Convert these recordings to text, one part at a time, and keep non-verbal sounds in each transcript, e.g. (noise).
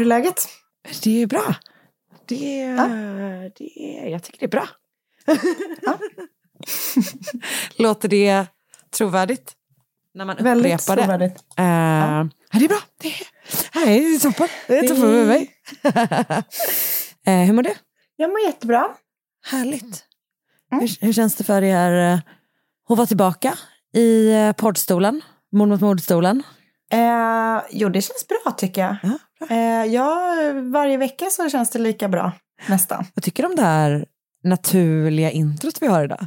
Hur är läget? Det är bra. Det är, det jag tycker det är bra. (laughs) Låter det trovärdigt? När man Väldigt upprepar det. trovärdigt. Eh, ja. Det är bra. Det är, det är toppen. Det är toppen med mig. (laughs) Eh, hur mår du? Jag mår jättebra. Härligt. Hur, hur känns det för er eh, att vara tillbaka i eh, poddstolen? Mord mot mordstolen? Eh, jo, det känns bra tycker jag. Eh, ja, varje vecka så känns det lika bra. Nästan. Vad tycker du om det här naturliga introt vi har idag?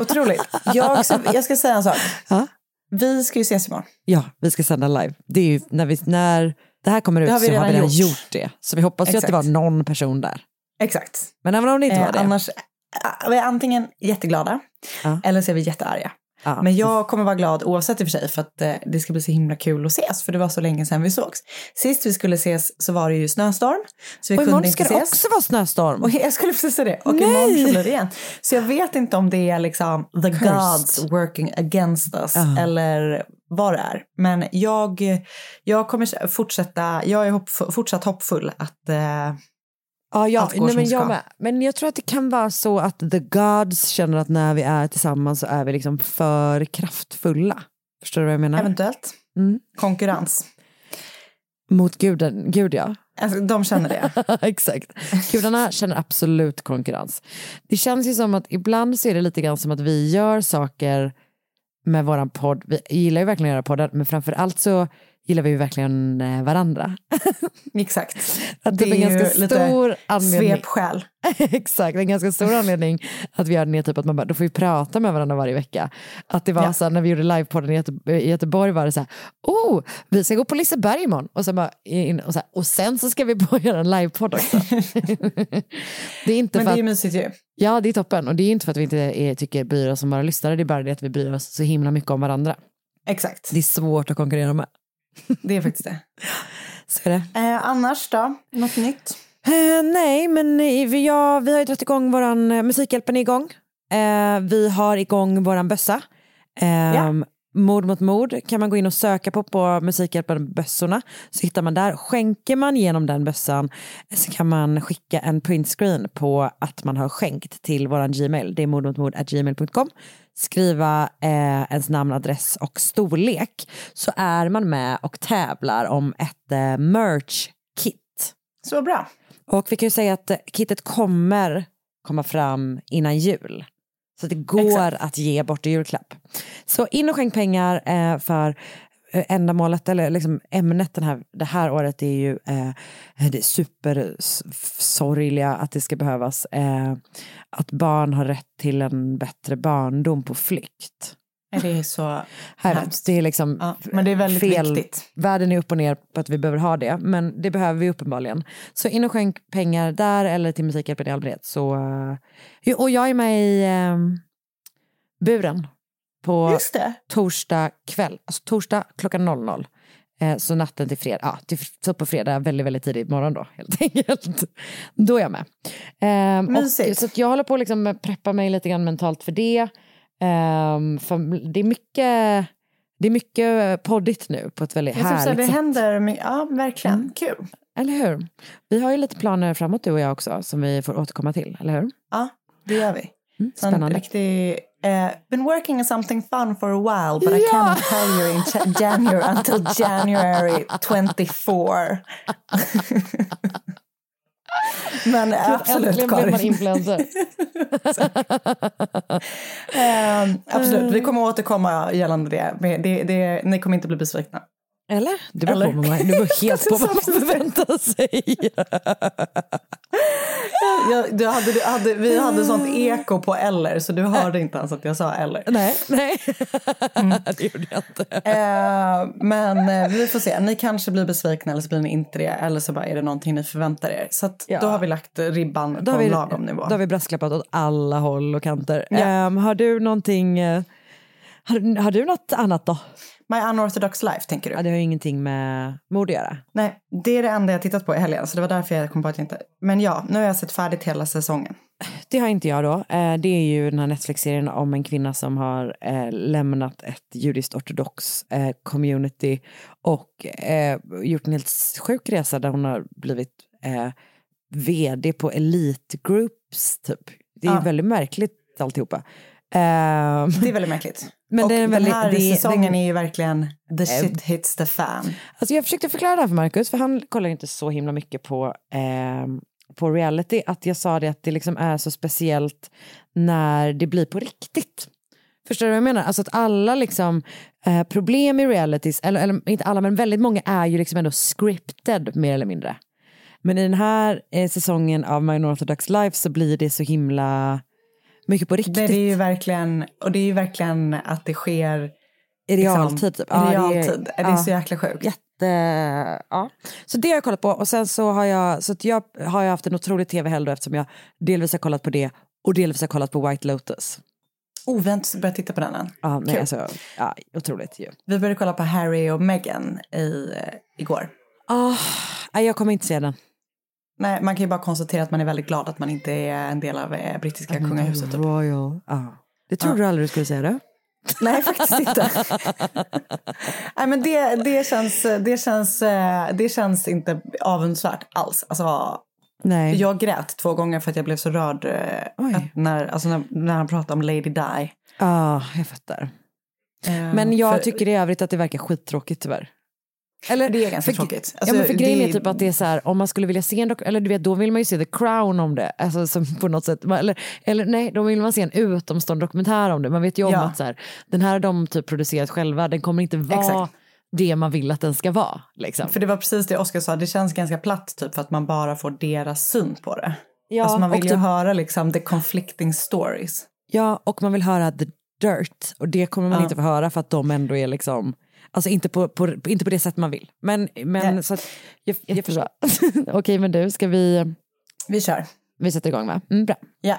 Otroligt. Jag, ska, jag ska säga en sak. Ja. Vi ska ju ses imorgon. Ja, vi ska sända live. Det är ju när, vi, när det här kommer ut har så har vi redan gjort. gjort. det. Så vi hoppas ju att det var Exakt. någon person där. Exakt. Men även om det inte Eh, var det. annars, eh, vi är antingen jätteglada Ja. eller så är vi jättearga. Ja. Men jag kommer vara glad oavsett i och för sig för att eh, det ska bli så himla kul att ses för det var så länge sedan vi sågs. Sist vi skulle ses så var det ju snöstorm så vi och kunde imorgon inte ska det ses. också vara snöstorm. Och jag skulle precis säga det. Och Nej! imorgon blir det igen. Så jag vet inte om det är liksom the Cursed. gods working against us Ja. eller vad det är. Men jag, jag kommer fortsätta, jag är hopp, fortsatt hoppfull att eh, Ja, ja nej, men jag med. Men jag tror att det kan vara så att the gods känner att när vi är tillsammans så är vi liksom för kraftfulla. Förstår du vad jag menar? eventuellt Mm. konkurrens. Mot guden, gud ja. Alltså, de känner det. (laughs) Exakt. Gudarna känner absolut konkurrens. Det känns ju som att ibland så är det lite grann som att vi gör saker med våran podd. Vi gillar ju verkligen att göra podden, men framför allt så gillar vi ju verkligen eh, varandra. (laughs) Exakt. (laughs) Att det, är en ganska stor anledning. Svepskäl. (laughs) Exakt, en ganska stor anledning att vi gör det typ att man bara, då får vi prata med varandra varje vecka. Att det var Ja. så här, när vi gjorde livepodden i, Göte, i Göteborg var det så här, oh, vi ska gå på Liseberg imorgon. Och sen, bara, in, och, så här, och sen så ska vi på göra en livepodd också. det är inte Men för det är ju mysigt ju. ja det är toppen och det är inte för att vi inte är, tycker bryr oss om våra lyssnare, det är bara det att vi bryr oss så himla mycket om varandra. Exakt. Det är svårt att konkurrera med. Det är faktiskt det. (laughs) Så är det. Eh, annars då? Något nytt? Eh, nej, men eh, vi, ja, vi har ju dragit igång våran, eh, Musikhjälpen är igång. Eh, vi har igång våran bössa. Eh, Ja. Mord mot mord kan man gå in och söka på på Musikhjälpen bössorna. Så hittar man där. Skänker man genom den bössan så kan man skicka en printscreen på att man har skänkt till våran Gmail. Det är mordmotmord.gmail.com. Skriva eh, ens namn, adress och storlek så är man med och tävlar om ett eh, merch-kit. Så bra. Och vi kan ju säga att eh, kittet kommer komma fram innan jul. Så det går Exakt. att ge bort i julklapp. Så in och skänk pengar eh, för ändamålet, eller liksom ämnet den här, det här året är ju eh, det supersorgliga att det ska behövas. Eh, att barn har rätt till en bättre barndom på flykt. Det är så (laughs) Här, Hemskt. det är liksom Ja, men det är väldigt fel. viktigt. Världen är upp och ner på att vi behöver ha det, men det behöver vi uppenbarligen. Så in och skänk pengar där eller till Musikhjälpen i allmänhet. Så, eh, och jag är med i eh, buren på Just det. torsdag kväll, alltså torsdag klockan 00. Eh, så natten till fredag, ja, till, så på fredag väldigt, väldigt tidigt morgon då helt (laughs) enkelt. Då är jag med. Eh, och, Mysigt. så att jag håller på att liksom preppa mig lite grann mentalt för det. Ehm, fam- det, är mycket, det är mycket poddigt nu på ett väldigt Jag typ så här, härligt det sätt. händer mycket. Ja, verkligen. Kul. Eller hur? Vi har ju lite planer framåt du och jag också som vi får återkomma till, eller hur? Ja, det gör vi. Mm, Så En spännande. riktig... eh, been working on something fun for a while but I cannot tell you in Ja- January until January 24. (laughs) Men eh, absolut Äntligen blev man Karin. influencer. Eh, absolut, vi kommer återkomma gällande det. Det, det. Ni kommer inte bli besvikna. Eller? Det beror Eller? på vad man, det beror helt (laughs) på vad man förväntar sig. Jag, du hade, du hade, vi hade sånt eko på eller så du hörde inte ens att jag sa eller. nej, nej. Mm. (laughs) det gjorde jag inte. Eh, men eh, vi får se. Ni kanske blir besvikna eller så blir ni inte det. Eller så bara är det någonting ni förväntar er. Så att Ja. då har vi lagt ribban Då på en vi, lagom nivå. då har vi brasklappat åt alla håll och kanter. Ja. Ehm, har du någonting, eh, har, har du något annat då? My unorthodox life tänker du? Ja, det har ju ingenting med mord att göra. Nej, det är det enda jag tittat på i helgen. Så det var därför jag kom på att jag inte... Men ja, nu har jag sett färdigt hela säsongen. Det har inte jag då. Eh, det är ju den här Netflix-serien om en kvinna som har eh, lämnat ett judiskt ortodox eh, community och gjort en helt sjuk resa där hon har blivit vd på Elite Groups typ. Det är Ja. väldigt märkligt alltihopa. Eh, Det är väldigt märkligt. Men och det är en väldigt- den här det säsongen det- är ju verkligen the shit hits the fan. Alltså jag försökte förklara det här för Marcus, för han kollar inte så himla mycket på, eh, på reality, att jag sa det att det liksom är så speciellt när det blir på riktigt. Förstår du vad jag menar? Alltså att alla liksom, eh, problem i realities, eller, eller inte alla men väldigt många är ju liksom ändå scripted mer eller mindre. Men i den här eh, säsongen av My Orthodox Life så blir det så himla mycket på riktigt. Det, det är ju verkligen, och det är ju verkligen att det sker I realtid typ. i realtid. det, är ja. så jäkla sjukt. Jätte, ja. Så det har jag kollat på och sen så har jag, så jag har jag haft en otrolig tv-helg då eftersom jag delvis har kollat på det och delvis har kollat på White Lotus. Oh, vi har inte börjat titta på den än. Ja, nej, alltså, ja, otroligt ju. Vi började kolla på Harry och Meghan i, eh, igår. Nej, jag kommer inte se den. Nej, man kan ju bara konstatera att man är väldigt glad att man inte är en del av eh, brittiska kungahuset. Typ. Royal. Ja. Det trodde du aldrig du skulle säga det. Nej, faktiskt inte. (laughs) Nej, men det, det, känns, det, känns, eh, det känns inte avundsvärt alls. Alltså, Nej. jag grät två gånger för att jag blev så rörd eh, när, alltså när, när han pratade om Lady Di. Ja, jag fattar. Eh, Men jag för- tycker i övrigt att det verkar skittråkigt tyvär. Eller, Det är ganska för- tråkigt. ja, Alltså, men för grejen det- är typ att det är så här, om man skulle vilja se en eller du vet, då vill man ju se The Crown om det. Alltså som på något sätt, eller, eller nej, då vill man se en utomstående dokumentär om det. Man vet ju om Ja. att så här, den här har de typ producerat själva, den kommer inte vara Exakt. det man vill att den ska vara. Liksom. För det var precis det Oskar sa, det känns ganska platt typ för att man bara får deras syn på det. Ja, alltså man vill ju typ- höra liksom the conflicting stories. Ja, och man vill höra the dirt och det kommer man Ja. inte få höra för att de ändå är liksom Alltså inte på, på, inte på det sätt man vill. Men, men Nej. så att, jag, jag förstår. (laughs) (laughs) Okej men du, ska vi, Vi kör. vi sätter igång va? Mm, bra. Ja.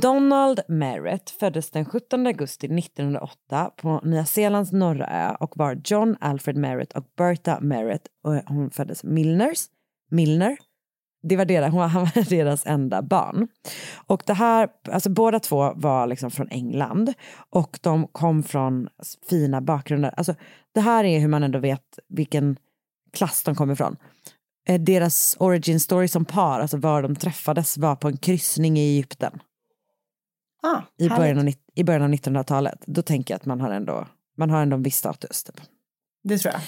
Donald Merritt föddes den 17 augusti 1908 på Nya Zeelands norra ö och var John Alfred Merritt och Bertha Merritt och hon föddes Milners, Milner. Det var deras, hon, han var (laughs) deras enda barn. Och det här, alltså båda två var liksom från England och de kom från fina bakgrunder. Alltså det här är hur man ändå vet vilken klass de kommer ifrån. Eh, deras origin story som par, alltså var de träffades, var på en kryssning i Egypten Ah, i början, av, i början av 1900-talet. Då tänker jag att man har ändå, man har ändå en viss status. Typ. Det tror jag.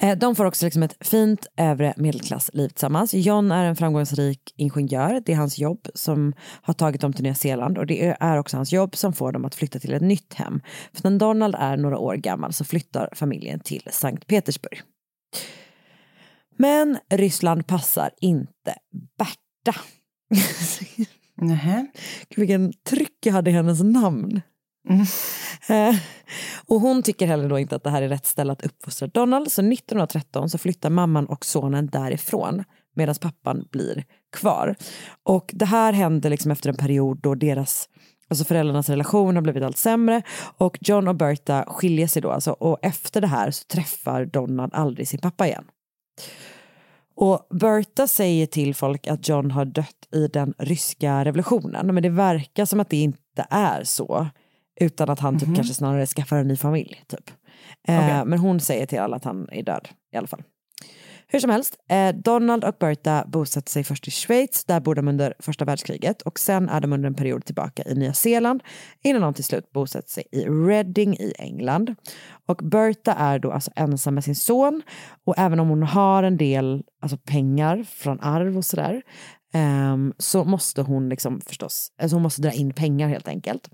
Eh, De får också liksom ett fint övre medelklassliv tillsammans. John är en framgångsrik ingenjör. Det är hans jobb som har tagit dem till Nya Zeeland och det är också hans jobb som får dem att flytta till ett nytt hem. För när Donald är några år gammal så flyttar familjen till Sankt Petersburg. Men Ryssland passar inte Berta. (laughs) Nähä. Gud, vilken tryck jag hade i hennes namn. Eh, och hon tycker heller då inte att det här är rätt ställe att uppfostra Donald. Så 1913 så flyttar mamman och sonen därifrån medan pappan blir kvar. Och det här händer liksom efter en period då deras Alltså föräldrarnas relation har blivit allt sämre och John och Berta skiljer sig då alltså, och efter det här så träffar Donald aldrig sin pappa igen. Och Berta säger till folk att John har dött i den ryska revolutionen men det verkar som att det inte är så utan att han typ kanske snarare skaffar en ny familj. Typ. Eh, Okej. Men hon säger till alla att han är död i alla fall. Hur som helst, eh, Donald och Berta bosatte sig först i Schweiz, där bor de under första världskriget och sen är de under en period tillbaka i Nya Zeeland innan de till slut bosatte sig i Reading i England. Och Berta är då alltså ensam med sin son och även om hon har en del alltså pengar från arv och sådär eh, så måste hon liksom förstås, alltså hon måste dra in pengar helt enkelt.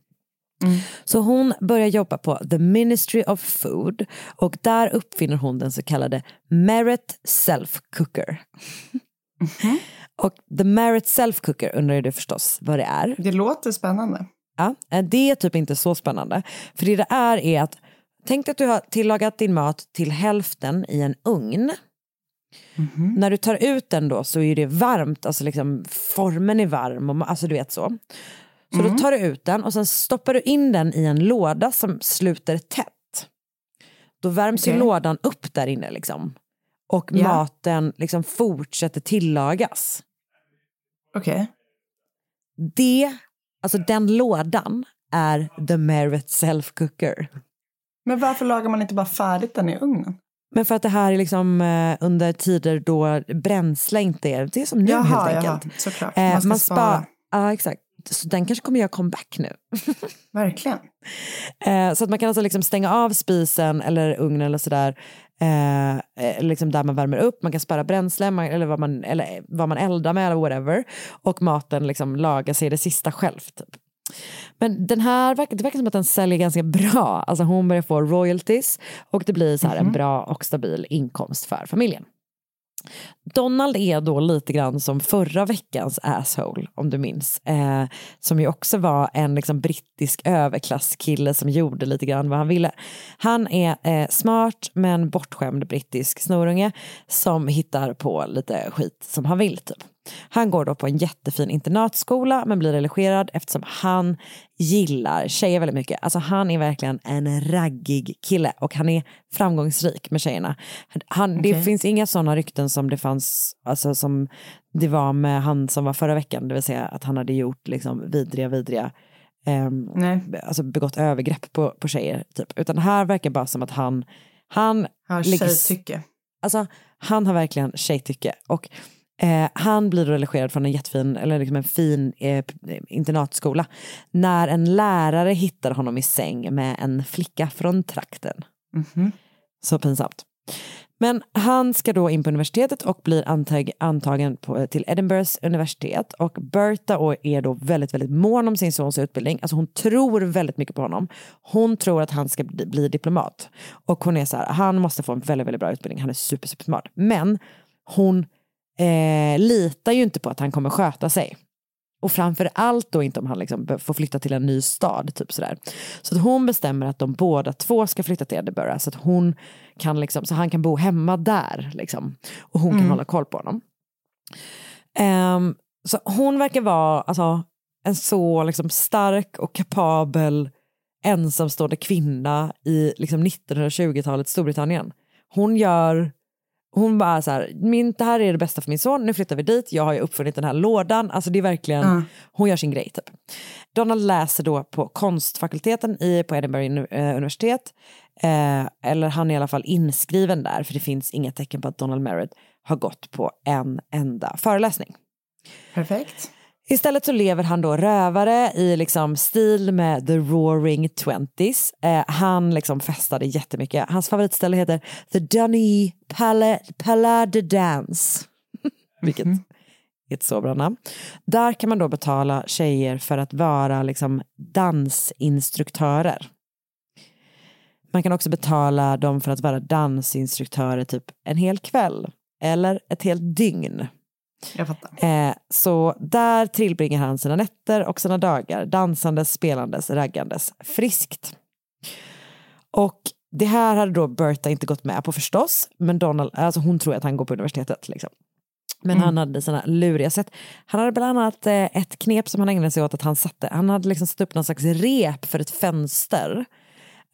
Så hon börjar jobba på The Ministry of Food och där uppfinner hon den så kallade Merit Self Cooker. Och The Merit Self Cooker undrar ju du förstås vad det är. Det låter spännande. Ja, eh, det är typ inte så spännande. För det det är är att tänk att du har tillagat din mat till hälften i en ugn. När du tar ut den då så är det varmt, alltså liksom formen är varm, och, alltså du vet så. Så då tar du ut den och sen stoppar du in den i en låda som sluter tätt. Då värms ju Okej. lådan upp där inne liksom. Och Ja. maten liksom fortsätter tillagas. Okej. Det, alltså den lådan är the merit self cooker. Men varför lagar man inte bara färdigt den i ugnen? Men för att det här är liksom eh, under tider då bränsle inte är, det är som nu Jaha, helt jaha, enkelt. såklart. Eh, Man ska spa- spara. Ja, exakt. Så den kanske kommer göra comeback nu. Verkligen. (laughs) Eh, så att man kan alltså liksom stänga av spisen eller ugnen eller sådär. Eh, eh, liksom där man värmer upp, man kan spara bränsle man, eller, vad man, eller vad man eldar med eller whatever. Och maten liksom lagar sig det sista själv. Typ. Men den här, det verkar som att den säljer ganska bra. Alltså hon börjar få royalties och det blir så här en bra och stabil inkomst för familjen. Donald är då lite grann som förra veckans asshole, om du minns. Eh, som ju också var en liksom, brittisk överklasskille som gjorde lite grann vad han ville. Han är eh, smart men bortskämd brittisk snorunge som hittar på lite skit som han vill. Typ. Han går då på en jättefin internatskola men blir religerad eftersom han gillar tjejer väldigt mycket. Alltså han är verkligen en raggig kille och han är framgångsrik med tjejerna. Han, Det Okej. finns inga sådana rykten som det fanns, alltså som det var med han som var förra veckan, det vill säga att han hade gjort liksom vidriga, vidriga Nej. alltså begått övergrepp på, på tjejer. Typ. Utan det här verkar bara som att han, han Har ligger- tjejtycke. Alltså, han har verkligen tjejtycke. Och eh, han blir då religerad från en jättefin, eller liksom en fin eh, p- internatskola. När en lärare hittar honom i säng med en flicka från trakten. Mhm. Så pinsamt. Men han ska då in på universitetet och blir antag, antagen på, till Edinburghs universitet. Och Berta och är då väldigt, väldigt mån om sin sons utbildning. Alltså hon tror väldigt mycket på honom. Hon tror att han ska bli, bli diplomat. Och hon är så här, han måste få en väldigt, väldigt bra utbildning. Han är super, super smart. Men hon eh, litar ju inte på att han kommer sköta sig. Och framför allt då inte om han liksom får flytta till en ny stad. Typ sådär. Så att hon bestämmer att de båda två ska flytta till Edinburgh. Så att hon kan liksom, så han kan bo hemma där. Liksom, och hon kan hålla koll på honom. Ehm, så hon verkar vara alltså, en så liksom, stark och kapabel ensamstående kvinna i liksom, 1920-talets Storbritannien. Hon gör hon bara så här, min, det här är det bästa för min son, nu flyttar vi dit, jag har ju uppfunnit den här lådan. Alltså det är verkligen, Ja. hon gör sin grej typ. Donald läser då på konstfakulteten i, på Edinburgh eh, universitet. Eh, eller han är i alla fall inskriven där, för det finns inga tecken på att Donald Merritt har gått på en enda föreläsning. Perfekt. Istället så lever han då rövare i liksom stil med the roaring twenties. Eh, han liksom festade jättemycket. Hans favoritställe heter The Dunny Pala, Palade Dance. (laughs) Vilket är ett så bra namn. Där kan man då betala tjejer för att vara liksom dansinstruktörer. Man kan också betala dem för att vara dansinstruktörer typ en hel kväll. eller ett helt dygn. Jag fattar. Eh, så där tillbringar han sina nätter och sina dagar dansandes, spelandes, raggandes friskt. Och det här hade då Bertha inte gått med på förstås, men Donald, alltså hon tror att han går på universitetet. Liksom. Men han hade sina luriga sätt. Han hade bland annat eh, ett knep som han ägnade sig åt att han satte, han hade liksom satt upp någon slags rep för ett fönster.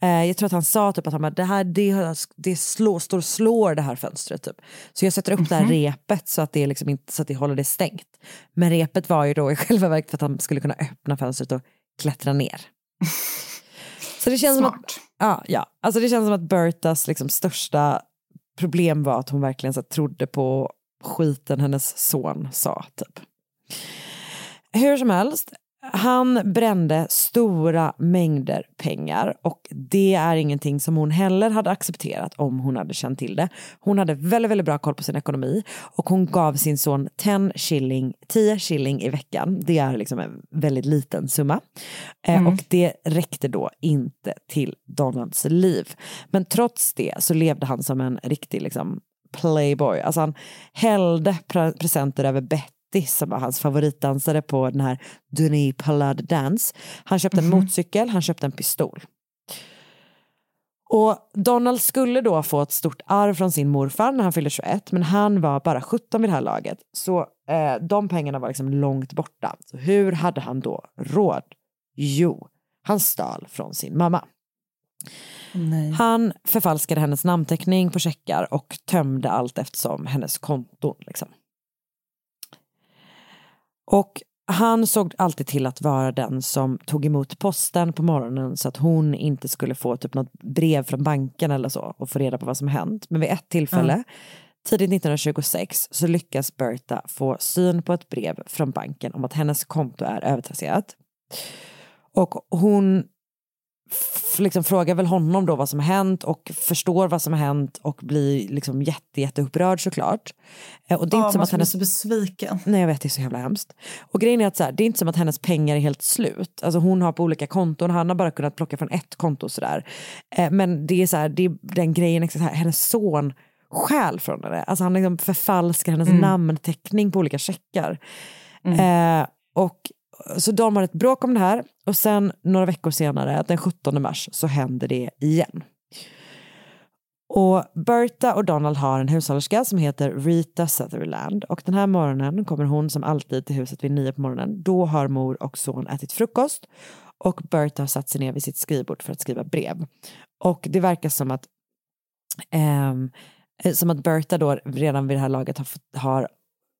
Eh, jag tror att han sa typ att han bara, det här det, det slår, står och slår det här fönstret. Typ. Så jag sätter upp det här repet så att, det liksom inte, så att det håller det stängt. Men repet var ju då i själva verket för att han skulle kunna öppna fönstret och klättra ner. (laughs) Så det känns som att, ja, ja, alltså det känns som att Bertas liksom största problem var att hon verkligen så trodde på skiten hennes son sa. Typ. Hur som helst, han brände stora mängder pengar och det är ingenting som hon heller hade accepterat om hon hade känt till det. Hon hade väldigt, väldigt bra koll på sin ekonomi och hon gav sin son 10 shilling, 10 shilling i veckan. Det är liksom en väldigt liten summa eh, och det räckte då inte till Donalds liv. Men trots det så levde han som en riktig liksom, playboy. Alltså han hällde pre- presenter över Betty som var hans favoritdansare på den här Denis Palade Dance. Han köpte en motorcykel, han köpte en pistol. Och Donald skulle då få ett stort arv från sin morfar när han fyllde 21 men han var bara 17 vid det här laget. Så eh, de pengarna var liksom långt borta. Så hur hade han då råd? Jo, han stal från sin mamma. Nej. Han förfalskade hennes namnteckning på checkar och tömde allt eftersom hennes konton. Liksom. Och han såg alltid till att vara den som tog emot posten på morgonen så att hon inte skulle få typ något brev från banken eller så och få reda på vad som hänt. Men vid ett tillfälle, tidigt 1926, så lyckas Berta få syn på ett brev från banken om att hennes konto är övertrasserat. Och hon liksom frågar väl honom då vad som har hänt och förstår vad som har hänt och blir liksom jätte, jätteupprörd såklart. Eh, Och det är Ja, inte som att hennes så besviken. Nej jag vet, det är så jävla hemskt. Och grejen är att så här, det är inte som att hennes pengar är helt slut. Alltså hon har på olika konton, han har bara kunnat plocka från ett konto sådär. Eh, men det är så här, det är den grejen, liksom, så här, hennes son stjäl från henne. Alltså han liksom förfalskar hennes namnteckning på olika checkar. Eh, och, så de har ett bråk om det här och sen några veckor senare, den 17 mars, så händer det igen. Och Berta och Donald har en hushållerska som heter Rita Sutherland och den här morgonen kommer hon som alltid till huset vid nio på morgonen. Då har mor och son ätit frukost och Berta har satt sig ner vid sitt skrivbord för att skriva brev. Och det verkar som att eh, som att Berta då redan vid det här laget har, har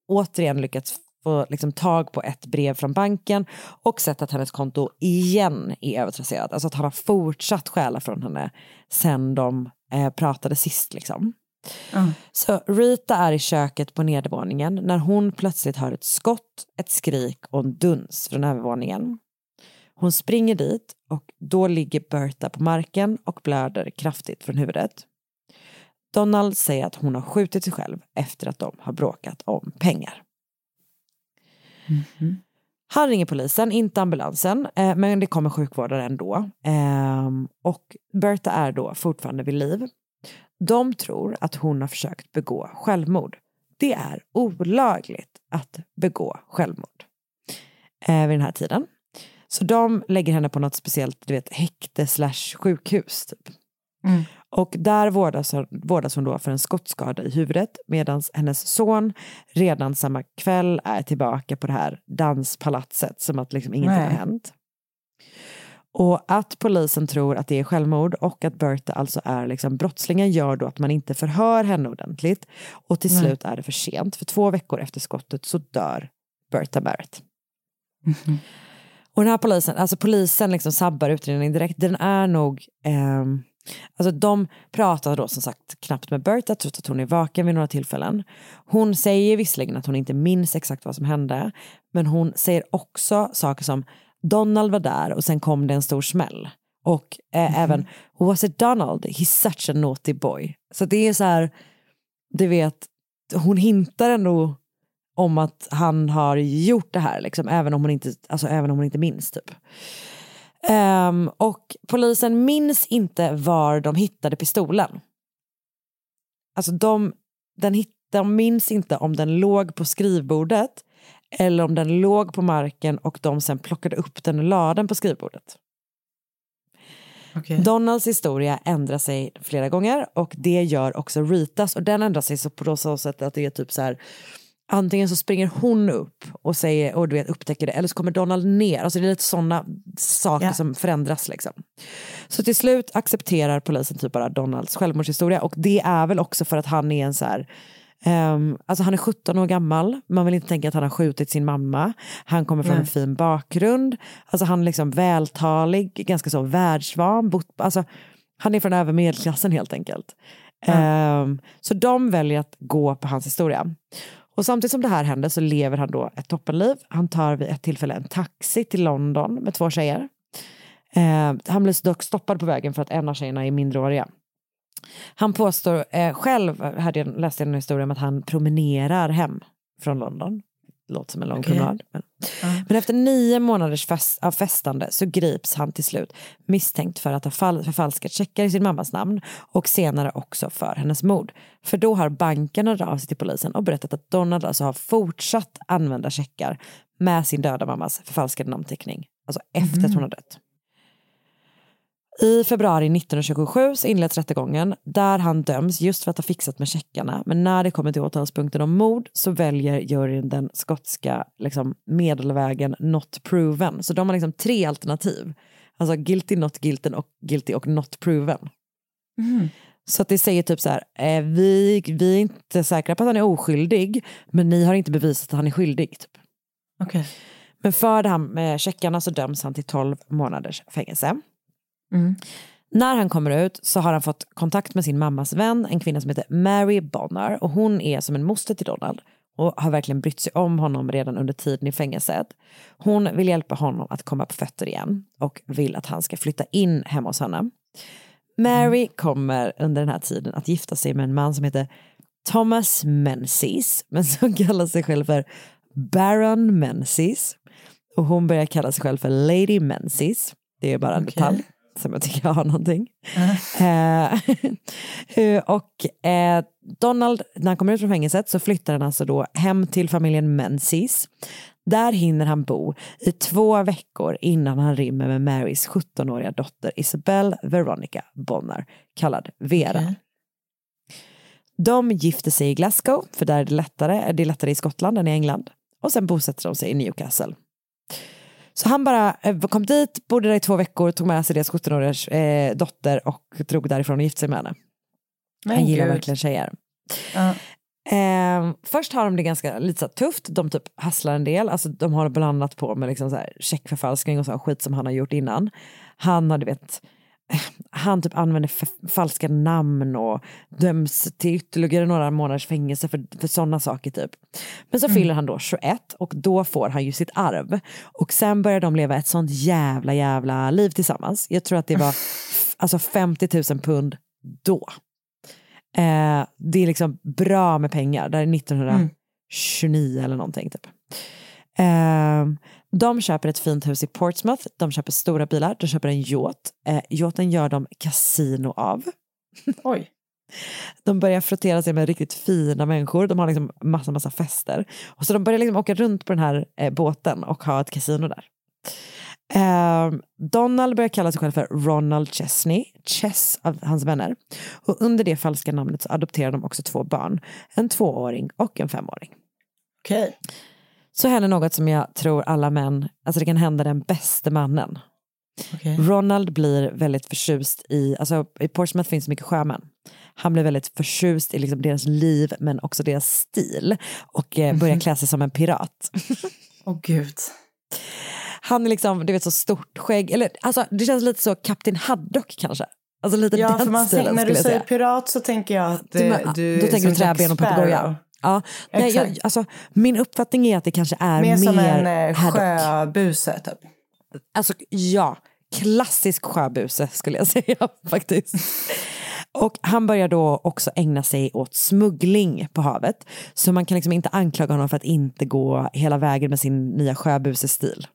återigen lyckats få liksom tag på ett brev från banken och sett att hennes konto igen är övertrasserat. Alltså att han har fortsatt stjäla från henne sen de eh, pratade sist. Liksom. Så Rita är i köket på nedervåningen när hon plötsligt hör ett skott, ett skrik och en duns från övervåningen. Hon springer dit och då ligger Berta på marken och blöder kraftigt från huvudet. Donald säger att hon har skjutit sig själv efter att de har bråkat om pengar. Han ringer polisen, inte ambulansen, eh, men det kommer sjukvårdare ändå. Eh, och Berta är då fortfarande vid liv. De tror att hon har försökt begå självmord. Det är olagligt att begå självmord eh, vid den här tiden. Så de lägger henne på något speciellt du vet, häkte slash sjukhus. Typ. Mm. Och där vårdas, vårdas hon då för en skottskada i huvudet medan hennes son redan samma kväll är tillbaka på det här danspalatset som att liksom ingenting Nej. har hänt. Och att polisen tror att det är självmord och att Berta alltså är liksom brottslingen gör då att man inte förhör henne ordentligt. Och till Nej. slut är det för sent. För två veckor efter skottet så dör Berta Barrett. Och den här polisen, alltså polisen liksom sabbar utredningen direkt. Den är nog, ehm, alltså de pratar då som sagt knappt med Berta trots att hon är vaken vid några tillfällen. Hon säger visserligen att hon inte minns exakt vad som hände, men hon säger också saker som Donald var där och sen kom det en stor smäll. Och eh, även, was it Donald? He's such a naughty boy. Så det är så här, du vet, hon hintar ändå om att han har gjort det här, liksom, även, om hon inte, alltså, även om hon inte minns. Typ. Ehm, och polisen minns inte var de hittade pistolen. Alltså de, den hit, de minns inte om den låg på skrivbordet eller om den låg på marken och de sen plockade upp den och la den på skrivbordet. Okej. Donalds historia ändrar sig flera gånger och det gör också Ritas och den ändrar sig så på så sätt att det är typ så här antingen så springer hon upp och säger och du vet upptäcker det eller så kommer Donald ner, alltså det är lite sådana saker Ja. som förändras liksom. Så till slut accepterar polisen typ bara Donalds självmordshistoria och det är väl också för att han är en så här ehm, alltså han är 17 år gammal, man vill inte tänka att han har skjutit sin mamma. Han kommer från Nej. en fin bakgrund, alltså han är liksom vältalig, ganska så världsvan. Bott, alltså, han är från över medelklassen helt enkelt. Ehm, så de väljer att gå på hans historia. Och samtidigt som det här händer så lever han då ett toppenliv. Han tar vid ett tillfälle en taxi till London med två tjejer. Eh, han blir dock stoppad på vägen för att en av tjejerna är minderåriga. Han påstår eh, själv, läste jag en historia om att han promenerar hem från London. Låter som en lång Okej. promenad. Men. men efter nio månaders fest, av festande så grips han till slut misstänkt för att ha fall, förfalskat checkar i sin mammas namn och senare också för hennes mord. För då har banken hört av sig till polisen och berättat att Donald alltså har fortsatt använda checkar med sin döda mammas förfalskade namnteckning. Alltså efter att hon har dött. I februari 1927 så inleds rättegången där han döms just för att ha fixat med checkarna. Men när det kommer till åtalspunkten om mord så väljer juryn den skotska liksom, medelvägen not proven. Så de har liksom tre alternativ. Alltså guilty, not guilty och guilty och not proven. Så att det säger typ så här, eh, vi, vi är inte säkra på att han är oskyldig men ni har inte bevisat att han är skyldig. Typ. Okej. Men för det här med checkarna så döms han till 12 månaders fängelse. Mm. När han kommer ut så har han fått kontakt med sin mammas vän, en kvinna som heter Mary Bonner och hon är som en moster till Donald och har verkligen brytt sig om honom redan under tiden i fängelset. Hon vill hjälpa honom att komma på fötter igen och vill att han ska flytta in hemma hos henne. Mary kommer under den här tiden att gifta sig med en man som heter Thomas Menzies, men som (laughs) kallar sig själv för Baron Menzies. Och hon börjar kalla sig själv för Lady Menzies. Det är bara en Okej. detalj som jag tycker har någonting. Eh, (laughs) eh, och eh, Donald, när han kommer ut från fängelset så flyttar han alltså då hem till familjen Menzies. Där hinner han bo i två veckor innan han rymmer med Marys 17-åriga dotter Isabel Veronica Bonner, kallad Vera. Okej. De gifter sig i Glasgow, för där är det lättare, det är lättare i Skottland än i England. Och sen bosätter de sig i Newcastle. Så han bara eh, kom dit, bodde där i två veckor, tog med sig deras 17-åriga eh, dotter och drog därifrån och gifte sig med henne. Men han gillar verkligen tjejer. Ja. Eh, först har de det ganska lite så tufft, de typ hasslar en del, alltså de har blandat på med liksom så här checkförfalskning och sån skit som han har gjort innan. Han har, du vet, han typ använder falska namn och döms till ytterligare några månaders fängelse för, för sådana saker typ. Men så fyller han då 21 och då får han ju sitt arv. Och sen börjar de leva ett sånt jävla jävla liv tillsammans. Jag tror att det var alltså 50 000 pund då. Eh, det är liksom bra med pengar. Det här är 1929 eller någonting typ. Eh, de köper ett fint hus i Portsmouth, de köper stora bilar, de köper en yacht. Eh, yachten gör de kasino av. (laughs) Oj. De börjar frottera sig med riktigt fina människor, de har liksom massa, massa fester. Och så de börjar liksom åka runt på den här eh, båten och ha ett kasino där. Eh, Donald börjar kalla sig själv för Ronald Chesney, Chess av hans vänner. Och under det falska namnet så adopterar de också två barn, en tvååring och en femåring. Okej. Så händer något som jag tror alla män, alltså det kan hända den bäste mannen. Okej. Ronald blir väldigt förtjust i, alltså i Portsmouth finns mycket sjömän. Han blir väldigt förtjust i liksom deras liv men också deras stil och eh, börjar klä sig som en pirat. Åh gud. Han är liksom, du vet så stort skägg, eller alltså det känns lite så Kapten Haddock kanske. Alltså lite Ja, den för man stilen när du säger pirat så tänker jag att Du, du då tänker du träben och papegoja. Ja, nej, jag, alltså, min uppfattning är att det kanske är Mer mer, som en eh, sjöbuse typ. Alltså ja, klassisk sjöbuse skulle jag (laughs) säga faktiskt. Och han börjar då också ägna sig åt smuggling på havet. Så man kan liksom inte anklaga honom för att inte gå hela vägen med sin nya sjöbusestil.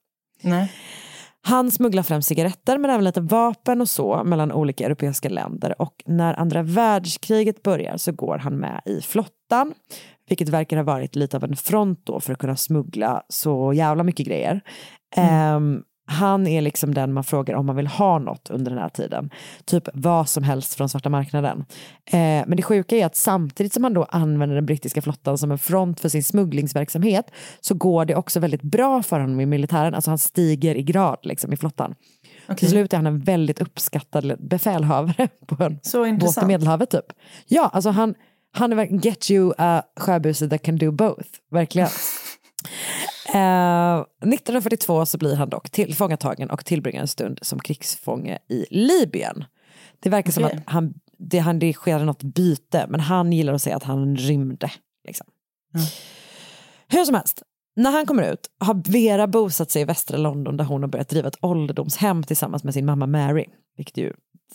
Nej. Han smugglar främst cigaretter men även lite vapen och så mellan olika europeiska länder och när andra världskriget börjar så går han med i flottan vilket verkar ha varit lite av en front då för att kunna smuggla så jävla mycket grejer. Ehm, han är liksom den man frågar om man vill ha något under den här tiden. Typ vad som helst från svarta marknaden. Eh, men det sjuka är att samtidigt som han då använder den brittiska flottan som en front för sin smugglingsverksamhet så går det också väldigt bra för honom i militären. Alltså han stiger i grad liksom, i flottan. Till slut är han en väldigt uppskattad befälhavare (laughs) på en båt i. Medelhavet typ. Ja, alltså han, han är verkligen get you a sjöbuse that can do both. Verkligen. (laughs) Eh, 1942 så blir han dock tillfångatagen och tillbringar en stund som krigsfånge i Libyen. Det verkar som Okej. att han, det, han, det sker något byte, men han gillar att säga att han rymde. Liksom. Hur som helst, när han kommer ut har Vera bosatt sig i västra London där hon har börjat driva ett ålderdomshem tillsammans med sin mamma Mary. Vilket ju,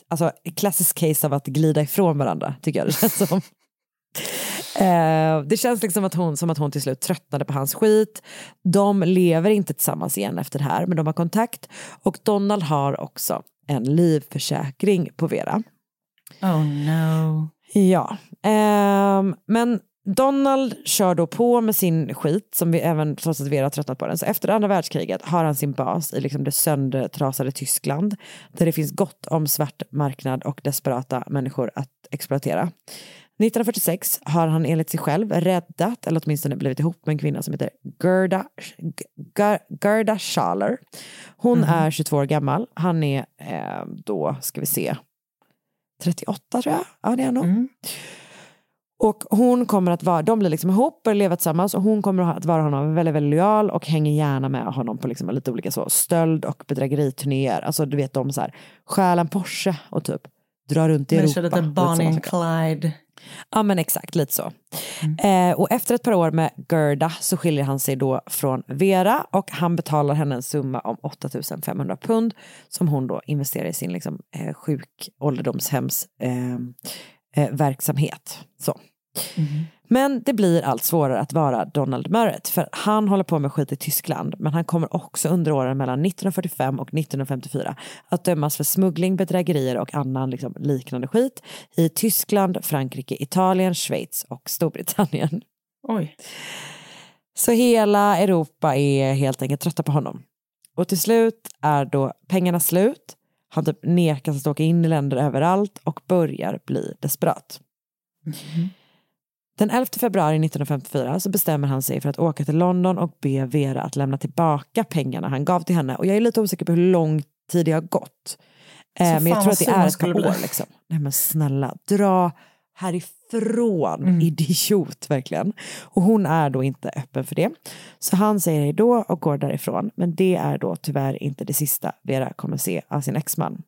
alltså ett klassiskt case av att glida ifrån varandra tycker jag det känns som. Eh, det känns liksom att hon, som att hon till slut tröttnade på hans skit. De lever inte tillsammans igen efter det här men de har kontakt och Donald har också en livförsäkring på Vera. Oh no. Ja, ehm, men Donald kör då på med sin skit, som vi även trots att Vera har tröttnat på den. Så efter andra världskriget har han sin bas i liksom det söndertrasade Tyskland, där det finns gott om svart marknad och desperata människor att exploatera. 1946 har han enligt sig själv räddat, eller åtminstone blivit ihop med en kvinna som heter Gerda, Ger- Gerda Schaller. Hon är 22 år gammal, han är eh, då, ska vi se, 38 tror jag. Ja, det är han nog. Och hon kommer att vara, de blir liksom ihop och lever tillsammans och hon kommer att vara honom väldigt, väldigt lojal och hänger gärna med honom på liksom lite olika så stöld och bedrägeriturnéer. Alltså du vet de så här, stjäl en Porsche och typ drar runt i Men Europa. kör lite Bonnie and. Clyde. Ja men exakt, lite så. Eh, och efter ett par år med Gerda så skiljer han sig då från Vera och han betalar henne en summa om 8500 pund som hon då investerar i sin liksom, eh, sjuk ålderdomshems eh, eh, verksamhet. Så. Men det blir allt svårare att vara Donald Murrett för han håller på med skit i Tyskland men han kommer också under åren mellan 1945 och 1954 att dömas för smuggling, bedrägerier och annan liksom, liknande skit i Tyskland, Frankrike, Italien, Schweiz och Storbritannien. Oj. Så hela Europa är helt enkelt trötta på honom. Och till slut är då pengarna slut, han typ nekas att åka in i länder överallt och börjar bli desperat. Den 11 februari 1954 så bestämmer han sig för att åka till London och be Vera att lämna tillbaka pengarna han gav till henne. Och jag är lite osäker på hur lång tid det har gått. Eh, men jag tror att det är ett par år. Liksom. Nej men snälla, dra härifrån, Mm. idiot verkligen. Och hon är då inte öppen för det. Så han säger hej då och går därifrån. Men det är då tyvärr inte det sista Vera kommer se av sin exman.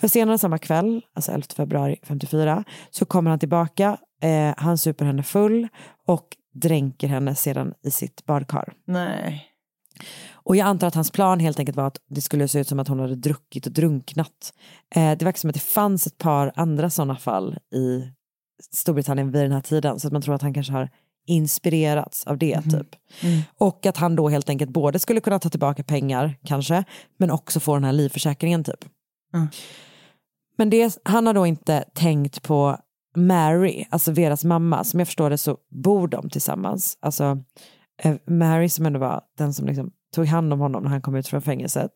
För senare samma kväll, alltså 11 februari 54, så kommer han tillbaka. Eh, han super henne full och dränker henne sedan i sitt badkar. Nej. Och jag antar att hans plan helt enkelt var att det skulle se ut som att hon hade druckit och drunknat. Eh, det verkar som att det fanns ett par andra sådana fall i Storbritannien vid den här tiden så att man tror att han kanske har inspirerats av det typ. Och att han då helt enkelt både skulle kunna ta tillbaka pengar kanske men också få den här livförsäkringen typ. Men det, han har då inte tänkt på Mary, alltså Veras mamma. Som jag förstår det så bor de tillsammans. Alltså eh, Mary som ändå var den som liksom tog hand om honom när han kom ut från fängelset.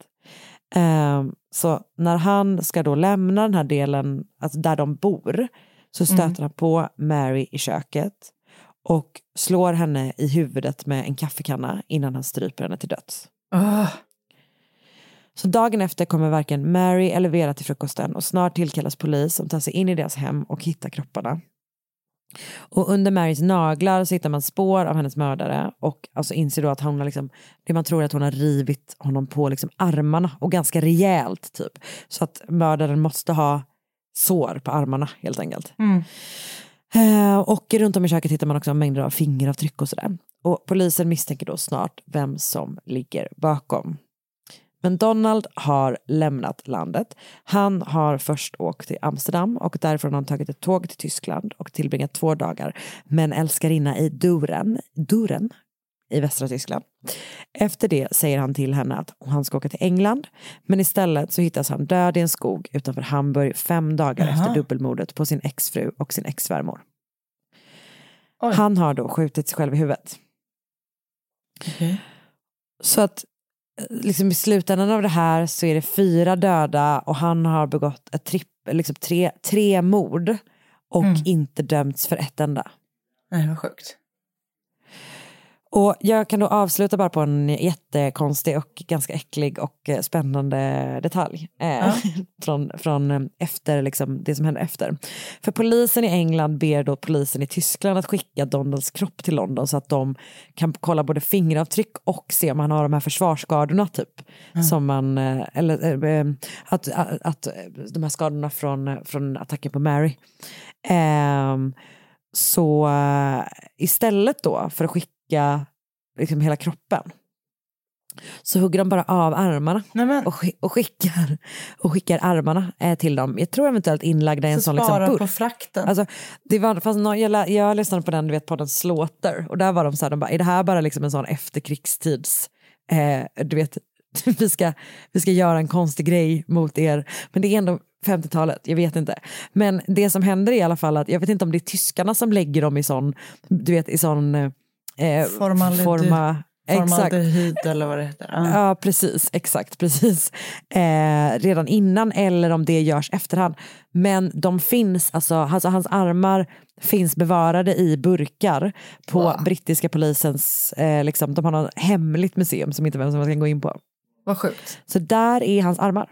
Ehm, så när han ska då lämna den här delen, alltså där de bor, så stöter han på Mary i köket och slår henne i huvudet med en kaffekanna innan han stryper henne till döds. Ah. Så dagen efter kommer varken Mary eller Vera till frukosten och snart tillkallas polis som tar sig in i deras hem och hittar kropparna. Och under Marys naglar så hittar man spår av hennes mördare och alltså inser då att hon har liksom, det man tror är att hon har rivit honom på liksom armarna och ganska rejält typ. Så att mördaren måste ha sår på armarna helt enkelt. Eh, och runt om i köket hittar man också mängder av fingeravtryck och sådär. Och polisen misstänker då snart vem som ligger bakom. Men Donald har lämnat landet. Han har först åkt till Amsterdam och därifrån har han tagit ett tåg till Tyskland och tillbringat två dagar med en älskarinna i Duren, Duren i västra Tyskland. Efter det säger han till henne att han ska åka till England, men istället så hittas han död i en skog utanför Hamburg fem dagar Jaha. efter dubbelmordet på sin exfru och sin exsvärmor. Han har då skjutit sig själv i huvudet. Okej. Så att liksom i slutändan av det här så är det fyra döda och han har begått ett tripp, liksom tre, tre mord och Mm. inte dömts för ett enda. Nej, vad sjukt. Och jag kan då avsluta bara på en jättekonstig och ganska äcklig och eh, spännande detalj. Eh, Ja. (laughs) från från eh, efter, liksom, det som händer efter. För polisen i England ber då polisen i Tyskland att skicka Donalds kropp till London så att de kan kolla både fingeravtryck och se om han har de här försvarsskadorna typ. Som man, eh, eller eh, att, att, att de här skadorna från, från attacken på Mary. Ehm, så eh, istället då för att skicka liksom hela kroppen så hugger de bara av armarna och, sk- och, skickar, och skickar armarna eh, till dem. Jag tror eventuellt inlagda i en så sån liksom, burk. på frakten. Alltså, det var, fast nå- jag, jag lyssnade på den, du vet podden Slaughter och där var de så här, de bara, är det här bara liksom en sån efterkrigstids, eh, du vet, (laughs) vi ska, vi ska göra en konstig grej mot er, men det är ändå 50-talet, jag vet inte. Men det som händer är i alla fall att, jag vet inte om det är tyskarna som lägger dem i sån, du vet i sån eh, Formaldehyd. forma. Formaldehyd eller vad det heter. Ja. Ja, precis. Exakt, (laughs) precis. Eh, redan innan eller om det görs efterhand. Men de finns, alltså, alltså hans armar finns bevarade i burkar på Wow. brittiska polisens, eh, liksom, de har något hemligt museum som inte vem som helst kan gå in på. Vad sjukt. Så där är hans armar.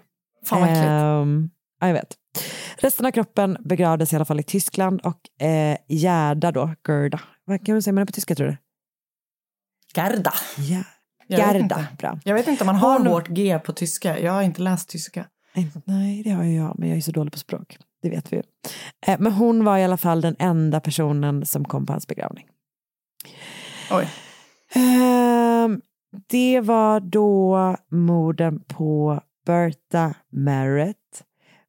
Fan vad äckligt. Ehm, ja, jag vet. Resten av kroppen begravdes i alla fall i Tyskland och eh, Gerda då, Gerda, vad kan man säga med det på tyska tror du? Gerda. Jag vet Gerda, bra. Jag vet inte om man har Hon- hårt G på tyska. Jag har inte läst tyska. Nej, det har ju jag, men jag är så dålig på språk. Det vet vi ju. Eh, Men hon var i alla fall den enda personen som kom på hans begravning. Oj. Ehm, det var då morden på Bertha Merritt,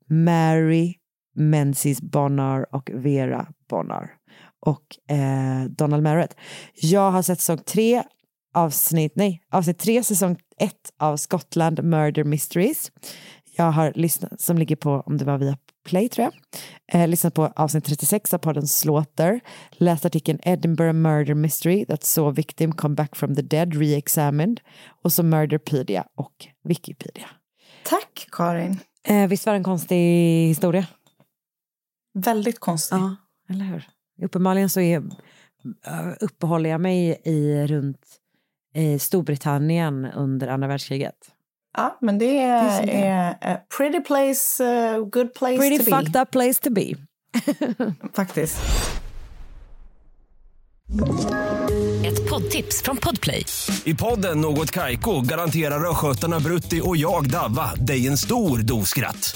Mary Menzies Bonnar och Vera Bonnar och eh, Donald Merritt. Jag har sett säsong tre, avsnitt, nej, avsnitt tre, säsong ett av Scotland Murder Mysteries. Jag har lyssnat, som ligger på, om det var via Play tror jag, eh, lyssnat på avsnitt 36 av podden Slaughter, läst artikeln Edinburgh Murder Mystery that saw victim come back from the dead re-examined och så Murderpedia och Wikipedia. Tack Karin. Eh, visst var det en konstig historia? Väldigt konstigt. Ja, eller hur? Uppenbarligen så är, äh, uppehåller jag mig i runt i Storbritannien under andra världskriget. Ja, men det Det är som är, det a pretty place, uh, good place Pretty to fucked be. up place to be. (laughs) Faktiskt. Ett poddtips från Podplay. I podden Något Kaiko garanterar östgötarna Brutti och jag, Davva, dig en stor dos skratt.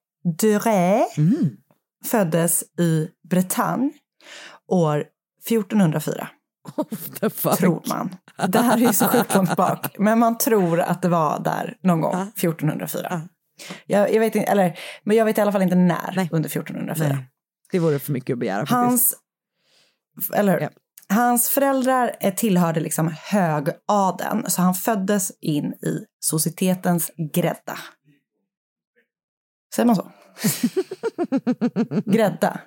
Duret Mm. föddes i Bretagne år 1404, The fuck? tror man. Det här är ju så sjukt långt bak, men man tror att det var där någon gång, 1404. Jag, jag vet inte, eller, men jag vet i alla fall inte när Nej. under 1404. Nej, det vore för mycket att begära. faktiskt. Hans, eller, Ja. hans föräldrar tillhörde liksom högadeln, så han föddes in i societetens grädda. Säger man så? (laughs) Grädda?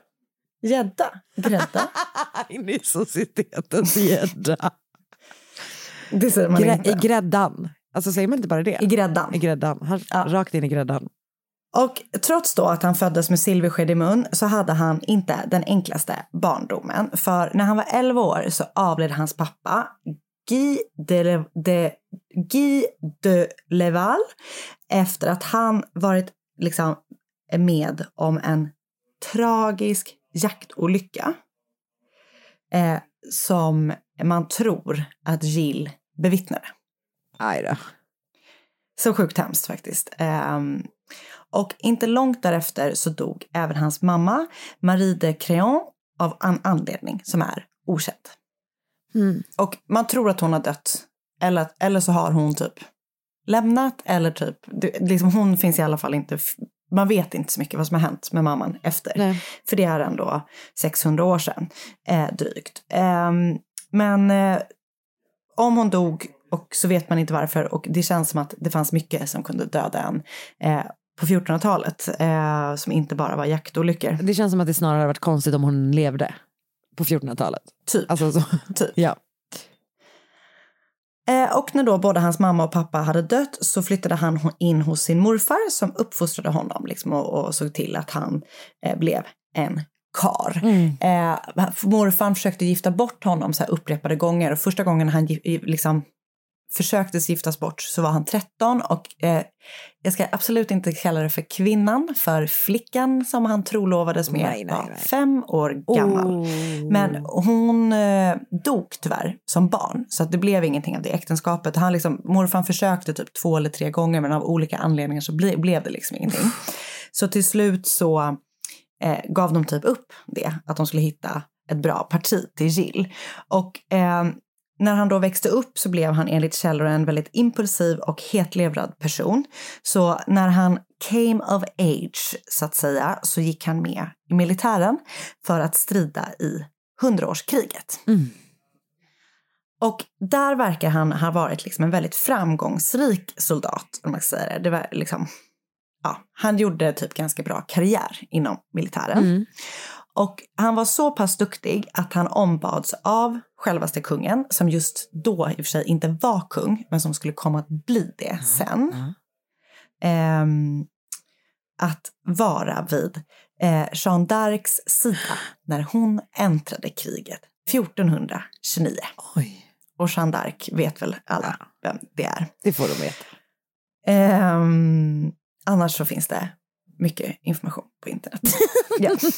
Gädda? Grädda? (laughs) In i societetens gädda. Det säger man Grä- inte. I gräddan. Alltså säger man inte bara det? I gräddan. I gräddan. Han, Ja. Rakt in i gräddan. Och trots då att han föddes med silversked i mun så hade han inte den enklaste barndomen. För när han var 11 år så avled hans pappa Guy de, de, Guy de Leval efter att han varit liksom med om en tragisk jaktolycka eh, som man tror att Jill bevittnade. Aj då. Så sjukt hemskt faktiskt. Ehm, och inte långt därefter så dog även hans mamma, Marie de Créon, av en anledning som är okänd. Mm. Och man tror att hon har dött. Eller, eller så har hon typ lämnat eller typ, det, liksom hon finns i alla fall inte, man vet inte så mycket vad som har hänt med mamman efter. Nej. För det är ändå 600 år sedan eh, drygt. Ehm, men eh, om hon dog och så vet man inte varför och det känns som att det fanns mycket som kunde döda en eh, på 1400-talet eh, som inte bara var jaktolyckor. Det känns som att det snarare hade varit konstigt om hon levde på 1400-talet. Typ. Alltså så. typ. (laughs) Ja. Eh, och när då både hans mamma och pappa hade dött så flyttade han in hos sin morfar som uppfostrade honom liksom, och, och såg till att han eh, blev en kar. Eh, morfar försökte gifta bort honom så här upprepade gånger och första gången han liksom försökte giftas bort så var han 13 och eh, jag ska absolut inte kalla det för kvinnan, för flickan som han trolovades med Nej, nej, var nej. fem år gammal. Oh. Men hon eh, dog tyvärr som barn, så att det blev ingenting av det äktenskapet. Han liksom, morfar försökte typ två eller tre gånger, men av olika anledningar så ble, blev det liksom ingenting. Så till slut så eh, gav de typ upp det, att de skulle hitta ett bra parti till Jill. Och eh, när han då växte upp så blev han enligt källor en väldigt impulsiv och hetlevrad person. Så när han came of age, så att säga, så gick han med i militären för att strida i hundraårskriget. Mm. Och där verkar han ha varit liksom en väldigt framgångsrik soldat, om man ska säga det. det var liksom, ja, han gjorde typ ganska bra karriär inom militären. Mm. Och han var så pass duktig att han ombads av självaste kungen, som just då i och för sig inte var kung, men som skulle komma att bli det sen. ehm, att vara vid eh, Jeanne d'Arcs sida när hon äntrade kriget 1429. Oj, Och Jeanne d'Arc vet väl alla vem det är. det får de veta. Ehm, annars så finns det mycket information på internet. (laughs)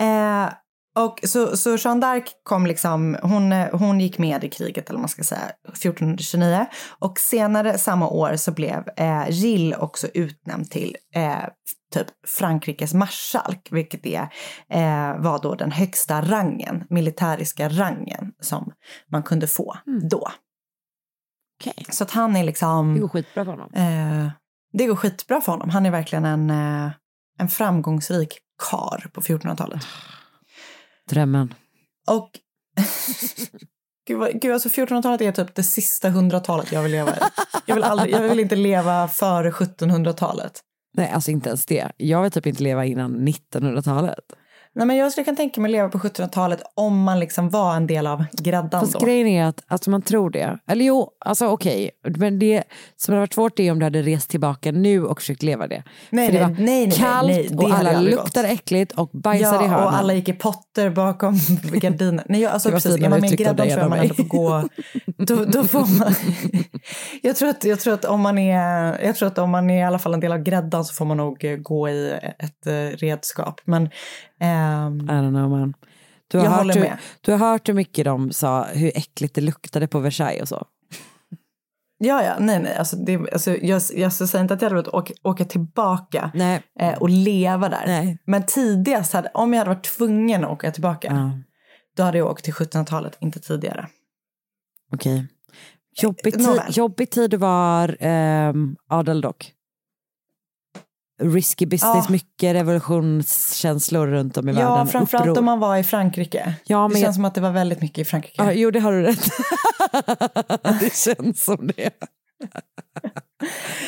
(laughs) eh, och så, så Jeanne d'Arc kom liksom, hon, hon gick med i kriget eller man ska säga, 1429. Och senare samma år så blev eh, Gill också utnämnd till eh, typ Frankrikes marskalk, vilket är, eh, var då den högsta rangen, militäriska rangen som man kunde få då. Okej. Så att han är liksom... Det går skitbra för honom. Eh, det går skitbra för honom. Han är verkligen en, eh, en framgångsrik kar på 1400-talet. Drömmen. Och (laughs) gud, vad, gud, alltså 1400-talet är typ det sista hundratalet jag vill leva i. Jag vill, aldrig, jag vill inte leva före 1700-talet. Nej, alltså inte ens det. Jag vill typ inte leva innan 1900-talet. Nej, men jag skulle kunna tänka mig att leva på 1700-talet om man liksom var en del av gräddan Fast då. grejen är att alltså man tror det. Eller jo, alltså okej. Men det som hade varit svårt är om du hade rest tillbaka nu och försökt leva det. Nej, För det nej, var nej, nej, nej, kallt nej, det och alla luktade gått. äckligt och bajsade i Ja, hörnen. och alla gick i potter bakom (laughs) gardinen. Nej, jag, alltså, precis, är man med i gräddan tror jag man ändå får gå... (laughs) Då, då får man... (laughs) jag, tror att, jag, tror att om man är, jag tror att om man är i alla fall en del av gräddan så får man nog gå i ett eh, redskap. Men ehm, I don't know man. Du har, Jag hört hur, med. du har hört hur mycket de sa hur äckligt det luktade på Versailles och så. ja, ja, nej, nej. Alltså, det, alltså, jag, jag säger inte att jag hade velat åka, åka tillbaka eh, och leva där. Nej. Men tidigast, hade, om jag hade varit tvungen att åka tillbaka, Ja, då hade jag åkt till 1700-talet, inte tidigare. Okej. Jobbig, Nåväl. tid, jobbig tid var um, adel dock. Risky business, Ja. mycket revolutionskänslor runt om i Ja, världen. framförallt Uppror. om man var i Frankrike. Ja, det känns jag- som att det var väldigt mycket i Frankrike. Ja, jo, det har du rätt. (laughs) det känns som det. (laughs)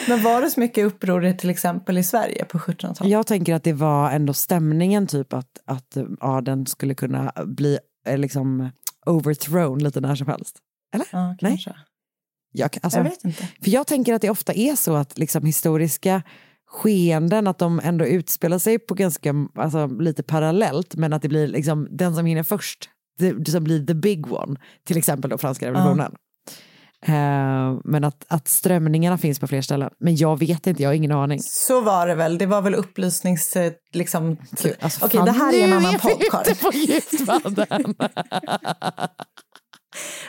Men var det så mycket uppror till exempel i Sverige på 1700-talet? Jag tänker att det var ändå stämningen typ att, att adeln skulle kunna bli eh, liksom overthrown lite när som helst. Eller? Ja, kanske. Jag, alltså, jag vet inte. För jag tänker att det ofta är så att liksom historiska skeenden, att de ändå utspelar sig på ganska, alltså lite parallellt, men att det blir liksom den som hinner först, det, som blir the big one, till exempel då franska revolutionen. Eh, men att, att strömningarna finns på fler ställen. Men jag vet inte, jag har ingen aning. Så var det väl. Det var väl upplysnings... eh, Liksom, Alltså, Okej, fan, det här är en nu annan vi podd, Karin. ute på djupvatten. (laughs) (laughs)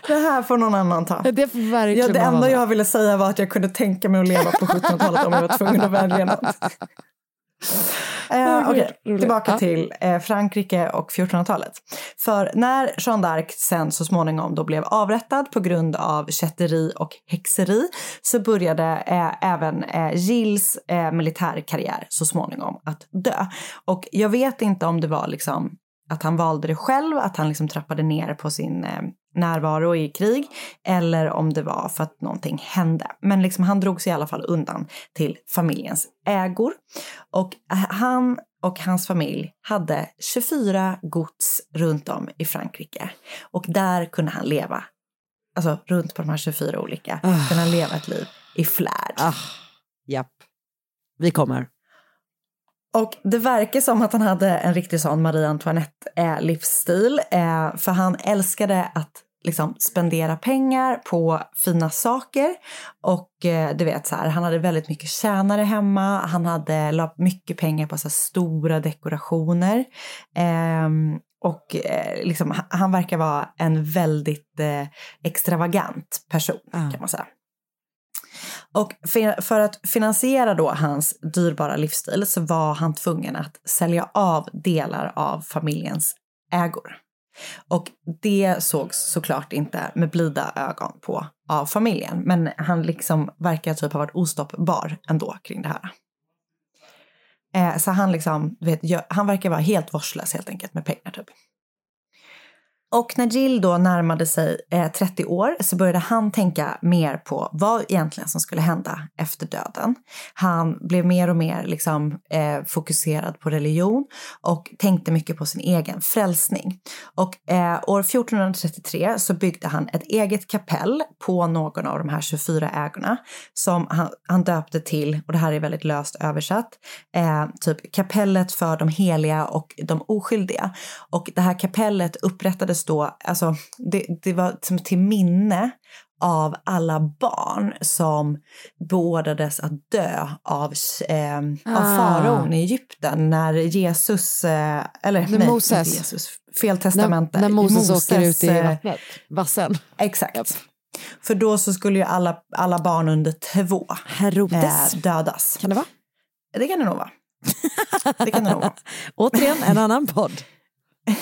Det här får någon annan ta. Det får verkligen Ja, det enda jag ville säga var att jag kunde tänka mig att leva på 1700-talet om jag var tvungen att välja något. Eh, Okej, roligt. tillbaka Ja. till eh, Frankrike och 1400-talet. För när Jeanne d'Arc sen så småningom då blev avrättad på grund av kätteri och häxeri så började eh, även eh, Gilles eh, militärkarriär så småningom att dö. Och jag vet inte om det var liksom att han valde det själv, att han liksom trappade ner på sin eh, närvaro i krig eller om det var för att någonting hände. Men liksom han drog sig i alla fall undan till familjens ägor. Och eh, han och hans familj hade 24 gods runt om i Frankrike. Och där kunde han leva, alltså runt på de här 24 olika, oh. kunde han leva ett liv i flärd. Oh. japp. Vi kommer. Och det verkar som att han hade en riktig sån Marie Antoinette-livsstil. Eh, för han älskade att liksom spendera pengar på fina saker. Och eh, du vet så här, han hade väldigt mycket tjänare hemma. Han hade la mycket pengar på så stora dekorationer. Ehm, och eh, liksom, han, verkar vara en väldigt eh, extravagant person kan man säga. Och för att finansiera då hans dyrbara livsstil så var han tvungen att sälja av delar av familjens ägor. Och det sågs såklart inte med blida ögon på av familjen, men han liksom verkar typ ha varit ostoppbar ändå kring det här. Eh, så han liksom, du vet, han verkar vara helt vårdslös helt enkelt med pengar typ. Och när Jill då närmade sig eh, 30 år så började han tänka mer på vad egentligen som skulle hända efter döden. Han blev mer och mer liksom, eh, fokuserad på religion och tänkte mycket på sin egen frälsning. Och eh, år 1433 så byggde han ett eget kapell på någon av de här 24 ägorna som han, han döpte till, och det här är väldigt löst översatt, eh, typ kapellet för de heliga och de oskyldiga. Och det här kapellet upprättades då, alltså det, det var som till minne av alla barn som beordrades att dö av, eh, av Ah. faraon i Egypten när Jesus, eh, eller När nej, Moses. inte Jesus, fel testamente. När, när Moses, åker ut i eh, vattnet. Vassen. Exakt. För då så skulle ju alla, alla barn under två Herodes. eh, dödas. Kan det vara? Det kan det nog vara. Det kan det nog vara. (laughs) Återigen en annan podd. (laughs)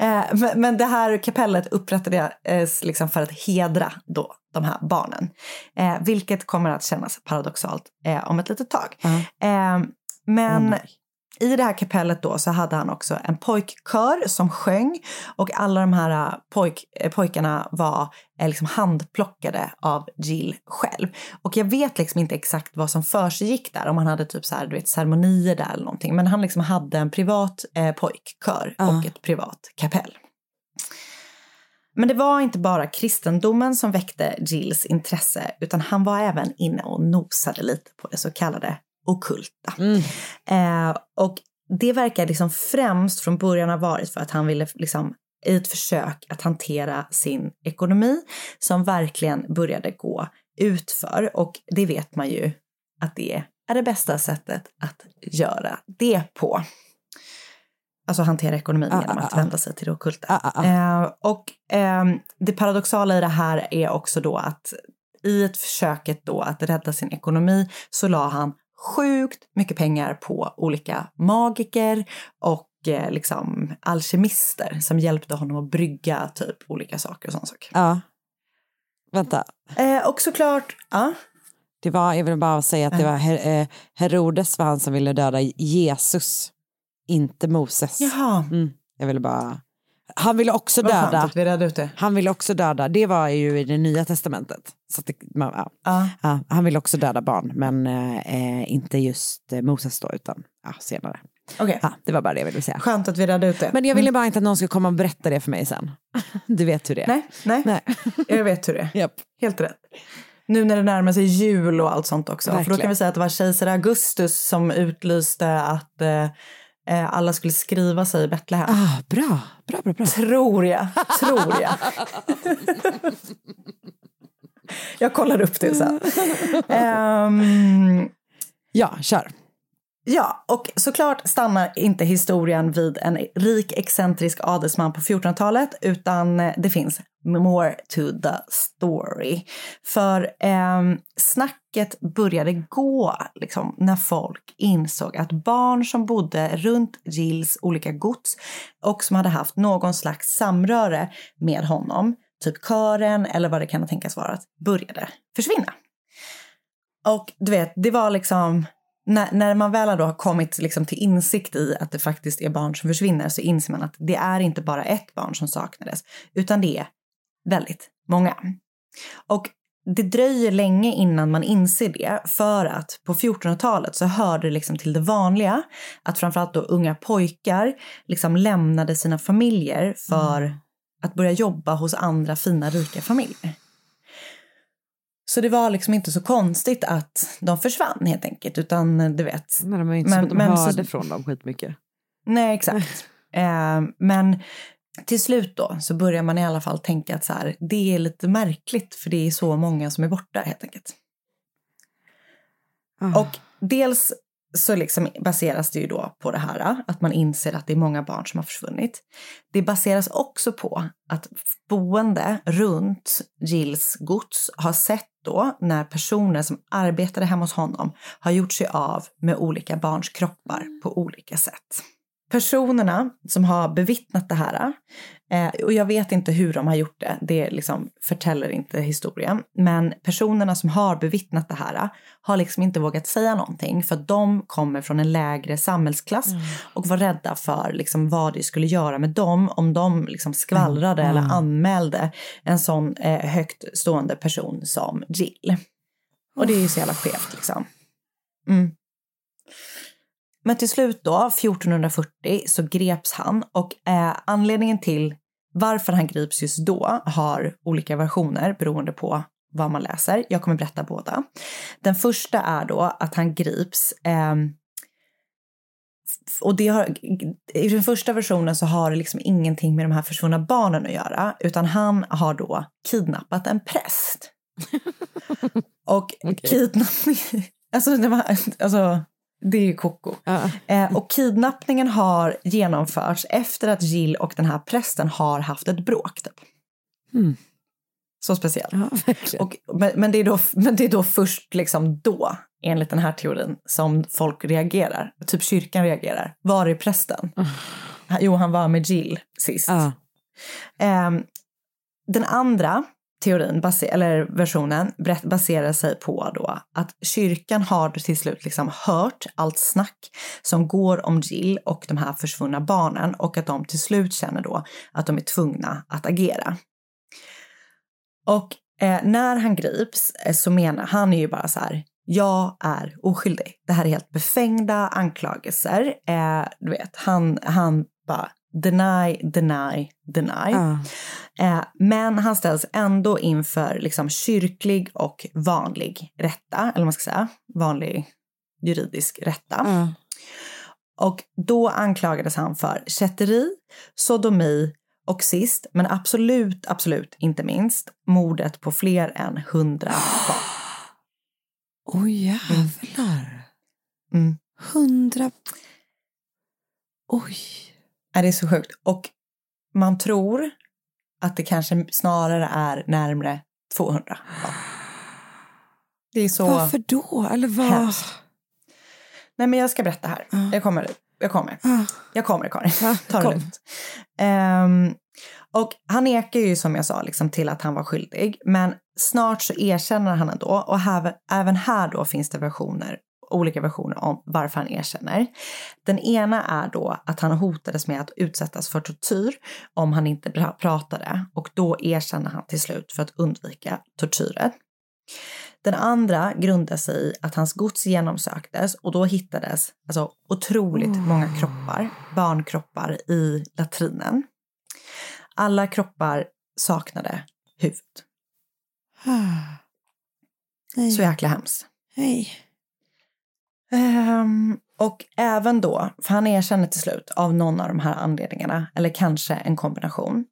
Eh, men, men det här kapellet upprättade eh, liksom för att hedra då de här barnen. Eh, vilket kommer att kännas paradoxalt eh, om ett litet tag. Eh, men Oh. I det här kapellet då så hade han också en pojkkör som sjöng och alla de här eh, pojk, eh, pojkarna var eh, liksom handplockade av Jill själv. Och jag vet liksom inte exakt vad som försiggick där, om han hade typ så här, du vet, ceremonier där eller någonting. Men han liksom hade en privat eh, pojkkör Ah. och ett privat kapell. Men det var inte bara kristendomen som väckte Gills intresse, utan han var även inne och nosade lite på det så kallade okulta. Mm. Eh, och det verkar liksom främst från början ha varit för att han ville liksom i ett försök att hantera sin ekonomi som verkligen började gå utför. Och det vet man ju att det är det bästa sättet att göra det på. Alltså hantera ekonomin Ah, genom ah, att ah. vända sig till det ockulta. Ah, ah, ah. Eh, och ehm, det paradoxala i det här är också då att i ett försöket då att rädda sin ekonomi så la han sjukt mycket pengar på olika magiker och eh, liksom alkemister som hjälpte honom att brygga typ olika saker och sådana saker. Ja. Vänta. Eh, och såklart, ja, Det var, jag vill bara säga att det var Her- eh, Herodes var han som ville döda Jesus, inte Moses. jaha, Mm, jag ville bara... Han ville också vad döda. att vi redde ut det. Han ville också döda. Det var ju i det nya testamentet. Så det, man, ja. Ja. Ja, han ville också döda barn, men eh, inte just eh, Moses då, utan ja, senare. Okej, Ja, det var bara det jag ville säga. skönt att vi redde ut det. Men jag ville bara inte att någon skulle komma och berätta det för mig sen. (laughs) Du vet hur det är. Nej, nej, Nej. (laughs) jag vet hur det är. Japp. Helt rätt. Nu när det närmar sig jul och allt sånt också. För då Verkligen. kan vi säga att det var kejsar Augustus som utlyste att eh, alla skulle skriva sig i Betlehem. Ah, bra, bra, bra. bra. Tror jag, tror jag. jag kollar upp det sen. Ehm, (laughs) Ja, kör. Ja, och såklart stannar inte historien vid en rik excentrisk adelsman på 1400-talet utan eh, det finns more to the story. För eh, snacket började gå liksom, när folk insåg att barn som bodde runt Gills olika gods och som hade haft någon slags samröre med honom, typ kören eller vad det kan tänkas vara, började försvinna. Och du vet, det var liksom när, när man väl då har kommit liksom till insikt i att det faktiskt är barn som försvinner så inser man att det är inte bara ett barn som saknades, utan det är väldigt många. Och det dröjer länge innan man inser det för att på 1400-talet så hörde det liksom till det vanliga att framförallt då unga pojkar liksom lämnade sina familjer för mm. att börja jobba hos andra fina rika familjer. Så det var liksom inte så konstigt att de försvann helt enkelt, utan du vet. Men de är inte men, som att de men, hörde så, från dem skitmycket. Nej, exakt. (laughs) eh, men till slut då så börjar man i alla fall tänka att så här, det är lite märkligt för det är så många som är borta helt enkelt. Oh. Och dels så liksom baseras det ju då på det här att man inser att det är många barn som har försvunnit. Det baseras också på att boende runt Gills gods har sett då när personer som arbetade hemma hos honom har gjort sig av med olika barns kroppar på olika sätt personerna som har bevittnat det här, eh, och jag vet inte hur de har gjort det, det liksom förtäller inte historien, men personerna som har bevittnat det här har liksom inte vågat säga någonting för att de kommer från en lägre samhällsklass mm. och var rädda för liksom vad det skulle göra med dem om de liksom skvallrade mm. eller anmälde en sån eh, högt stående person som Jill. Och det är ju så jävla skevt liksom. Mm. Men till slut då, 1440, så greps han och eh, anledningen till varför han grips just då har olika versioner beroende på vad man läser. Jag kommer berätta båda. Den första är då att han grips eh, och det har, i den första versionen så har det liksom ingenting med de här försvunna barnen att göra, utan han har då kidnappat en präst. (laughs) och okay. kidnappning, (laughs) alltså, det var, alltså det är ju koko. Ja. Eh, och kidnappningen har genomförts efter att Jill och den här prästen har haft ett bråk. Typ. Mm. Så speciellt. Ja, och, men, men, det är då, men det är då först liksom då, enligt den här teorin, som folk reagerar. Typ kyrkan reagerar. Var är prästen? Mm. Jo, han var med Jill sist. Ja. Eh, den andra teorin, eller versionen, baserar sig på då att kyrkan har till slut liksom hört allt snack som går om Jill och de här försvunna barnen och att de till slut känner då att de är tvungna att agera. Och eh, när han grips eh, så menar han är ju bara så här, jag är oskyldig. Det här är helt befängda anklagelser. Eh, du vet, han, han bara deny, deny, deny. Uh. Eh, men han ställs ändå inför liksom, kyrklig och vanlig rätta, eller vad man ska säga, vanlig juridisk rätta. Uh. Och då anklagades han för kätteri, sodomi och sist, men absolut, absolut inte minst, mordet på fler än hundra barn. (gasps) Oj, oh, jävlar. Mm. Hundra... Oj. Är det är så sjukt. Och man tror att det kanske snarare är närmre 200. Ja. Det är så Varför då? Eller vad? Hemskt. Nej, men jag ska berätta här. Uh. Jag kommer. Jag kommer. Uh. Jag kommer, Karin. Uh, (laughs) Ta det lugnt. Um, och han nekar ju som jag sa liksom, till att han var skyldig. Men snart så erkänner han ändå. Och även här då finns det versioner olika versioner om varför han erkänner. Den ena är då att han hotades med att utsättas för tortyr om han inte pratade och då erkänner han till slut för att undvika tortyren. Den andra grundar sig i att hans gods genomsöktes och då hittades alltså otroligt många kroppar, barnkroppar i latrinen. Alla kroppar saknade huvud. (sighs) Så jäkla hemskt. Nej. Um, och även då, för han erkänner till slut av någon av de här anledningarna, eller kanske en kombination.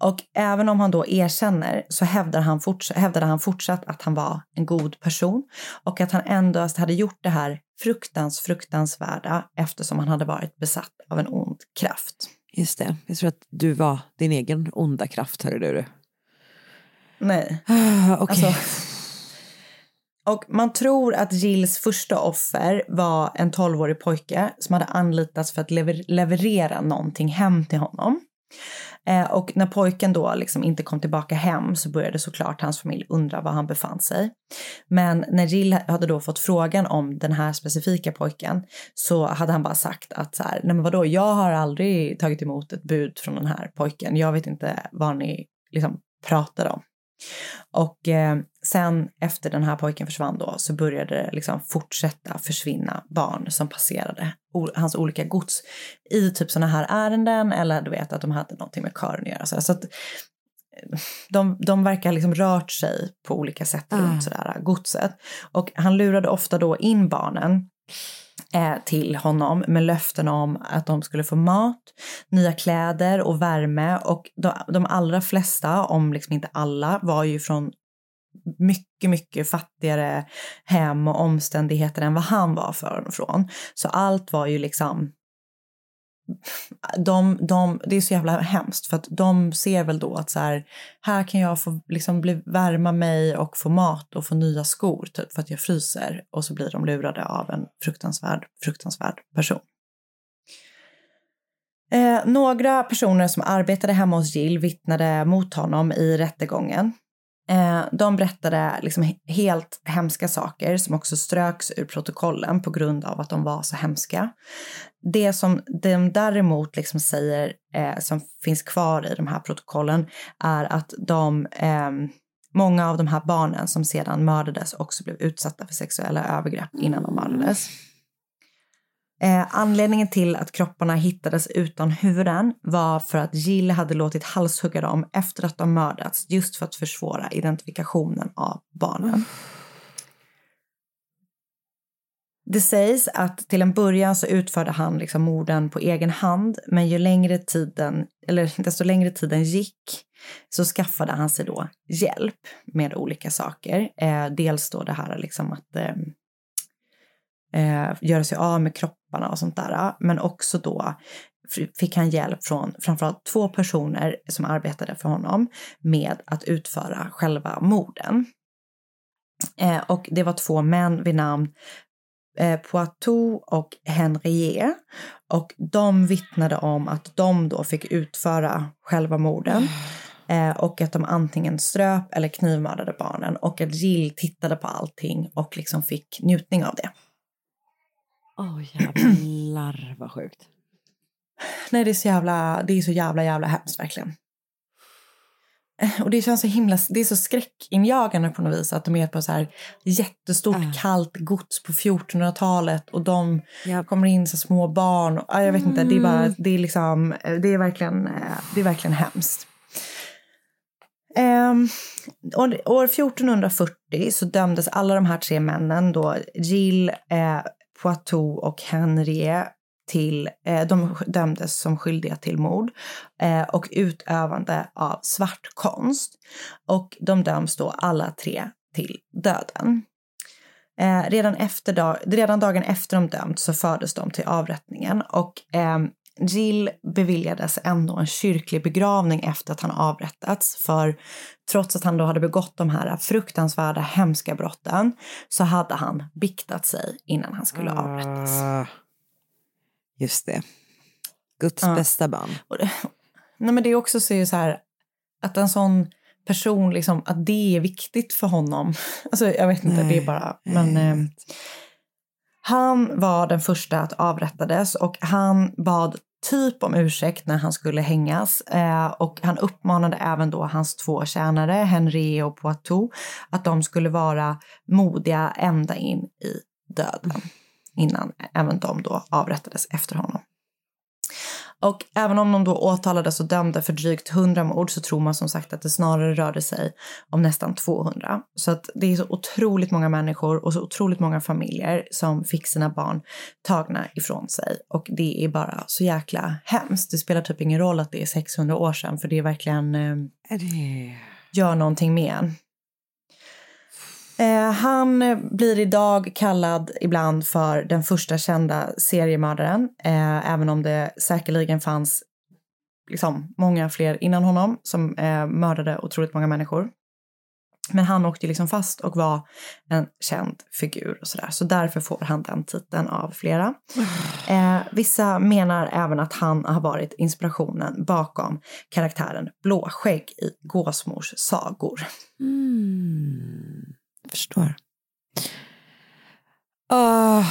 Och även om han då erkänner så hävdar han hävdade han fortsatt att han var en god person och att han endast hade gjort det här fruktans, fruktansvärda eftersom han hade varit besatt av en ond kraft. Just det, jag tror att du var din egen onda kraft, hörru du. Nej. Ah, Okej. Alltså, (laughs) och man tror att Jills första offer var en 12-årig pojke som hade anlitats för att lever- leverera någonting hem till honom. Eh, och när pojken då liksom inte kom tillbaka hem så började såklart hans familj undra var han befann sig. Men när Jill hade då fått frågan om den här specifika pojken så hade han bara sagt att så här, nej men vadå, jag har aldrig tagit emot ett bud från den här pojken. Jag vet inte vad ni liksom pratar om. Och eh, sen efter den här pojken försvann då så började det liksom fortsätta försvinna barn som passerade o- hans olika gods i typ sådana här ärenden eller du vet att de hade någonting med kören att göra. Så, så att eh, de, de verkar liksom rört sig på olika sätt runt sådär godset. Och han lurade ofta då in barnen Eh, till honom med löften om att de skulle få mat, nya kläder och värme och de, de allra flesta, om liksom inte alla, var ju från mycket, mycket fattigare hem och omständigheter än vad han var från. Så allt var ju liksom de, de, det är så jävla hemskt för att de ser väl då att så här, här kan jag få liksom bli, värma mig och få mat och få nya skor typ för att jag fryser och så blir de lurade av en fruktansvärd, fruktansvärd person. Eh, några personer som arbetade hemma hos Jill vittnade mot honom i rättegången. Eh, de berättade liksom helt hemska saker som också ströks ur protokollen på grund av att de var så hemska. Det som de däremot liksom säger eh, som finns kvar i de här protokollen är att de, eh, många av de här barnen som sedan mördades också blev utsatta för sexuella övergrepp innan de mördades. Eh, anledningen till att kropparna hittades utan huvuden var för att Jill hade låtit halshugga dem efter att de mördats just för att försvåra identifikationen av barnen. Det sägs att till en början så utförde han liksom morden på egen hand, men ju längre tiden, eller (laughs) desto längre tiden gick så skaffade han sig då hjälp med olika saker. Eh, dels då det här liksom att eh, eh, göra sig av med läpparna och sånt där. Men också då fick han hjälp från framförallt två personer som arbetade för honom med att utföra själva morden. Eh, och det var två män vid namn eh, Poitou och Henrier Och de vittnade om att de då fick utföra själva morden. Eh, och att de antingen ströp eller knivmördade barnen. Och att Jill tittade på allting och liksom fick njutning av det. Åh jävlar vad sjukt. Nej, det är så jävla, det är så jävla, jävla hemskt verkligen. Och det känns så himla, det är så skräckinjagande på något vis att de är på så här jättestort Ah. kallt gods på 1400-talet och de Ja. kommer in så små barn. Och, ja, jag vet inte, det är bara, Mm. det är liksom, eh, det är verkligen, eh, det är verkligen hemskt. Ehm, år, år 1440 så dömdes alla de här tre männen då, Jill, eh, Poitou och Henriet till, eh, de dömdes som skyldiga till mord eh, och utövande av svart konst. Och de döms då alla tre till döden. Eh, redan, efter dag, redan dagen efter de dömts så fördes de till avrättningen och eh, Jill beviljades ändå en kyrklig begravning efter att han avrättats för trots att han då hade begått de här fruktansvärda hemska brotten så hade han biktat sig innan han skulle avrättas. Ah, Just det. Guds Ja. bästa barn. Det, nej men det är också så, så här att en sån person, liksom, att det är viktigt för honom. (laughs) Alltså jag vet inte, det är Nej, bara, men nej, eh, vet. han var den första att avrättades och han bad typ om ursäkt när han skulle hängas eh, och han uppmanade även då hans två tjänare, Henri och Poitou, att de skulle vara modiga ända in i döden innan även de då avrättades efter honom. Och även om de då åtalades och dömde för drygt 100 mord så tror man som sagt att det snarare rörde sig om nästan 200. Så att det är så otroligt många människor och så otroligt många familjer som fick sina barn tagna ifrån sig. Och det är bara så jäkla hemskt. Det spelar typ ingen roll att det är 600 år sedan för det är verkligen eh, det... gör någonting med en. Eh, han blir idag kallad ibland för den första kända seriemördaren, eh, även om det säkerligen fanns liksom, många fler innan honom som eh, mördade otroligt många människor. Men han åkte liksom fast och var en känd figur och sådär. Så därför får han den titeln av flera. Eh, vissa menar även att han har varit inspirationen bakom karaktären Blåskägg i Gåsmors sagor. Mm, förstår. Oh,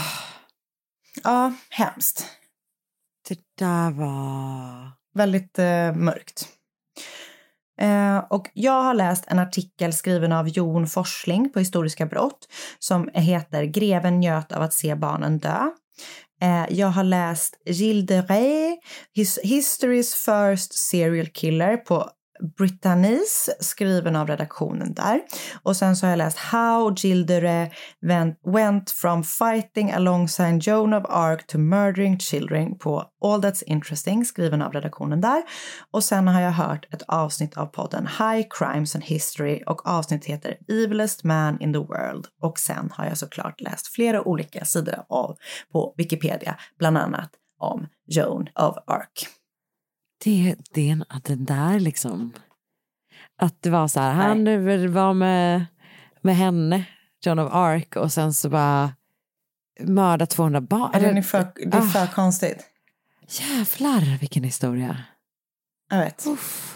Ja, hemskt. det där var... Väldigt eh, mörkt. Eh, och jag har läst en artikel skriven av Jon Forsling på Historiska brott som heter Greven njöt av att se barnen dö. Eh, jag har läst Gilles de Rais, His History's First Serial Killer på Britannies, skriven av redaktionen där. Och sen så har jag läst How Gildere went, went from fighting alongside Joan of Arc to murdering children på All That's Interesting, skriven av redaktionen där. Och sen har jag hört ett avsnitt av podden High Crimes and History och avsnittet heter Evilest Man in the World. Och sen har jag såklart läst flera olika sidor av på Wikipedia, bland annat om Joan of Arc. Det, det, att det där liksom. Att det var så här, han var med, med henne, Joan of Arc, och sen så bara mörda 200 barn. Den är för, det är för konstigt. Jävlar vilken historia. Jag vet.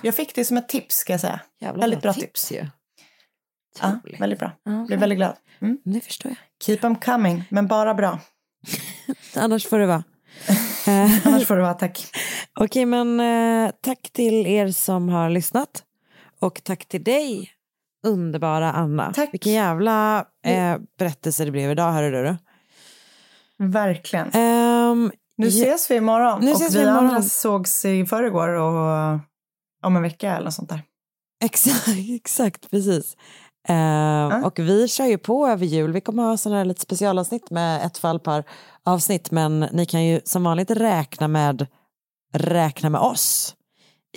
Jag fick det som ett tips ska jag säga. Jävla väldigt bra bra tips. tips. Ja, väldigt bra. Blev väldigt glad. Mm. Det förstår jag. Keep them coming, men bara bra. (laughs) Annars får det vara. (laughs) Annars får det vara tack. Okej, men eh, tack till er som har lyssnat. Och tack till dig, underbara Anna. Tack. Vilken jävla eh, berättelse det blev idag, hörru du. Verkligen. Ehm, Nu ses vi imorgon. Nu och ses vi vi imorgon. andra sågs i förrgår och om en vecka eller något sånt där. Exakt, (laughs) exakt precis. Ehm, Och vi kör ju på över jul. Vi kommer ha sådana här lite specialavsnitt med ett fall per avsnitt. Men ni kan ju som vanligt räkna med, räkna med oss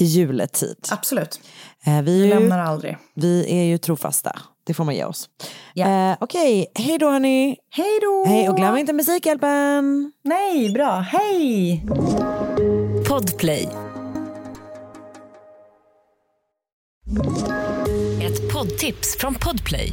i juletid. Absolut. Eh, vi, Vi är ju, lämnar aldrig. vi är ju trofasta. Det får man ge oss. Ja. Eh, Okej, hej då hörni. Hej då! Hej och glöm inte Musikhjälpen. Nej, bra. Hej! Podplay. Ett poddtips från Podplay.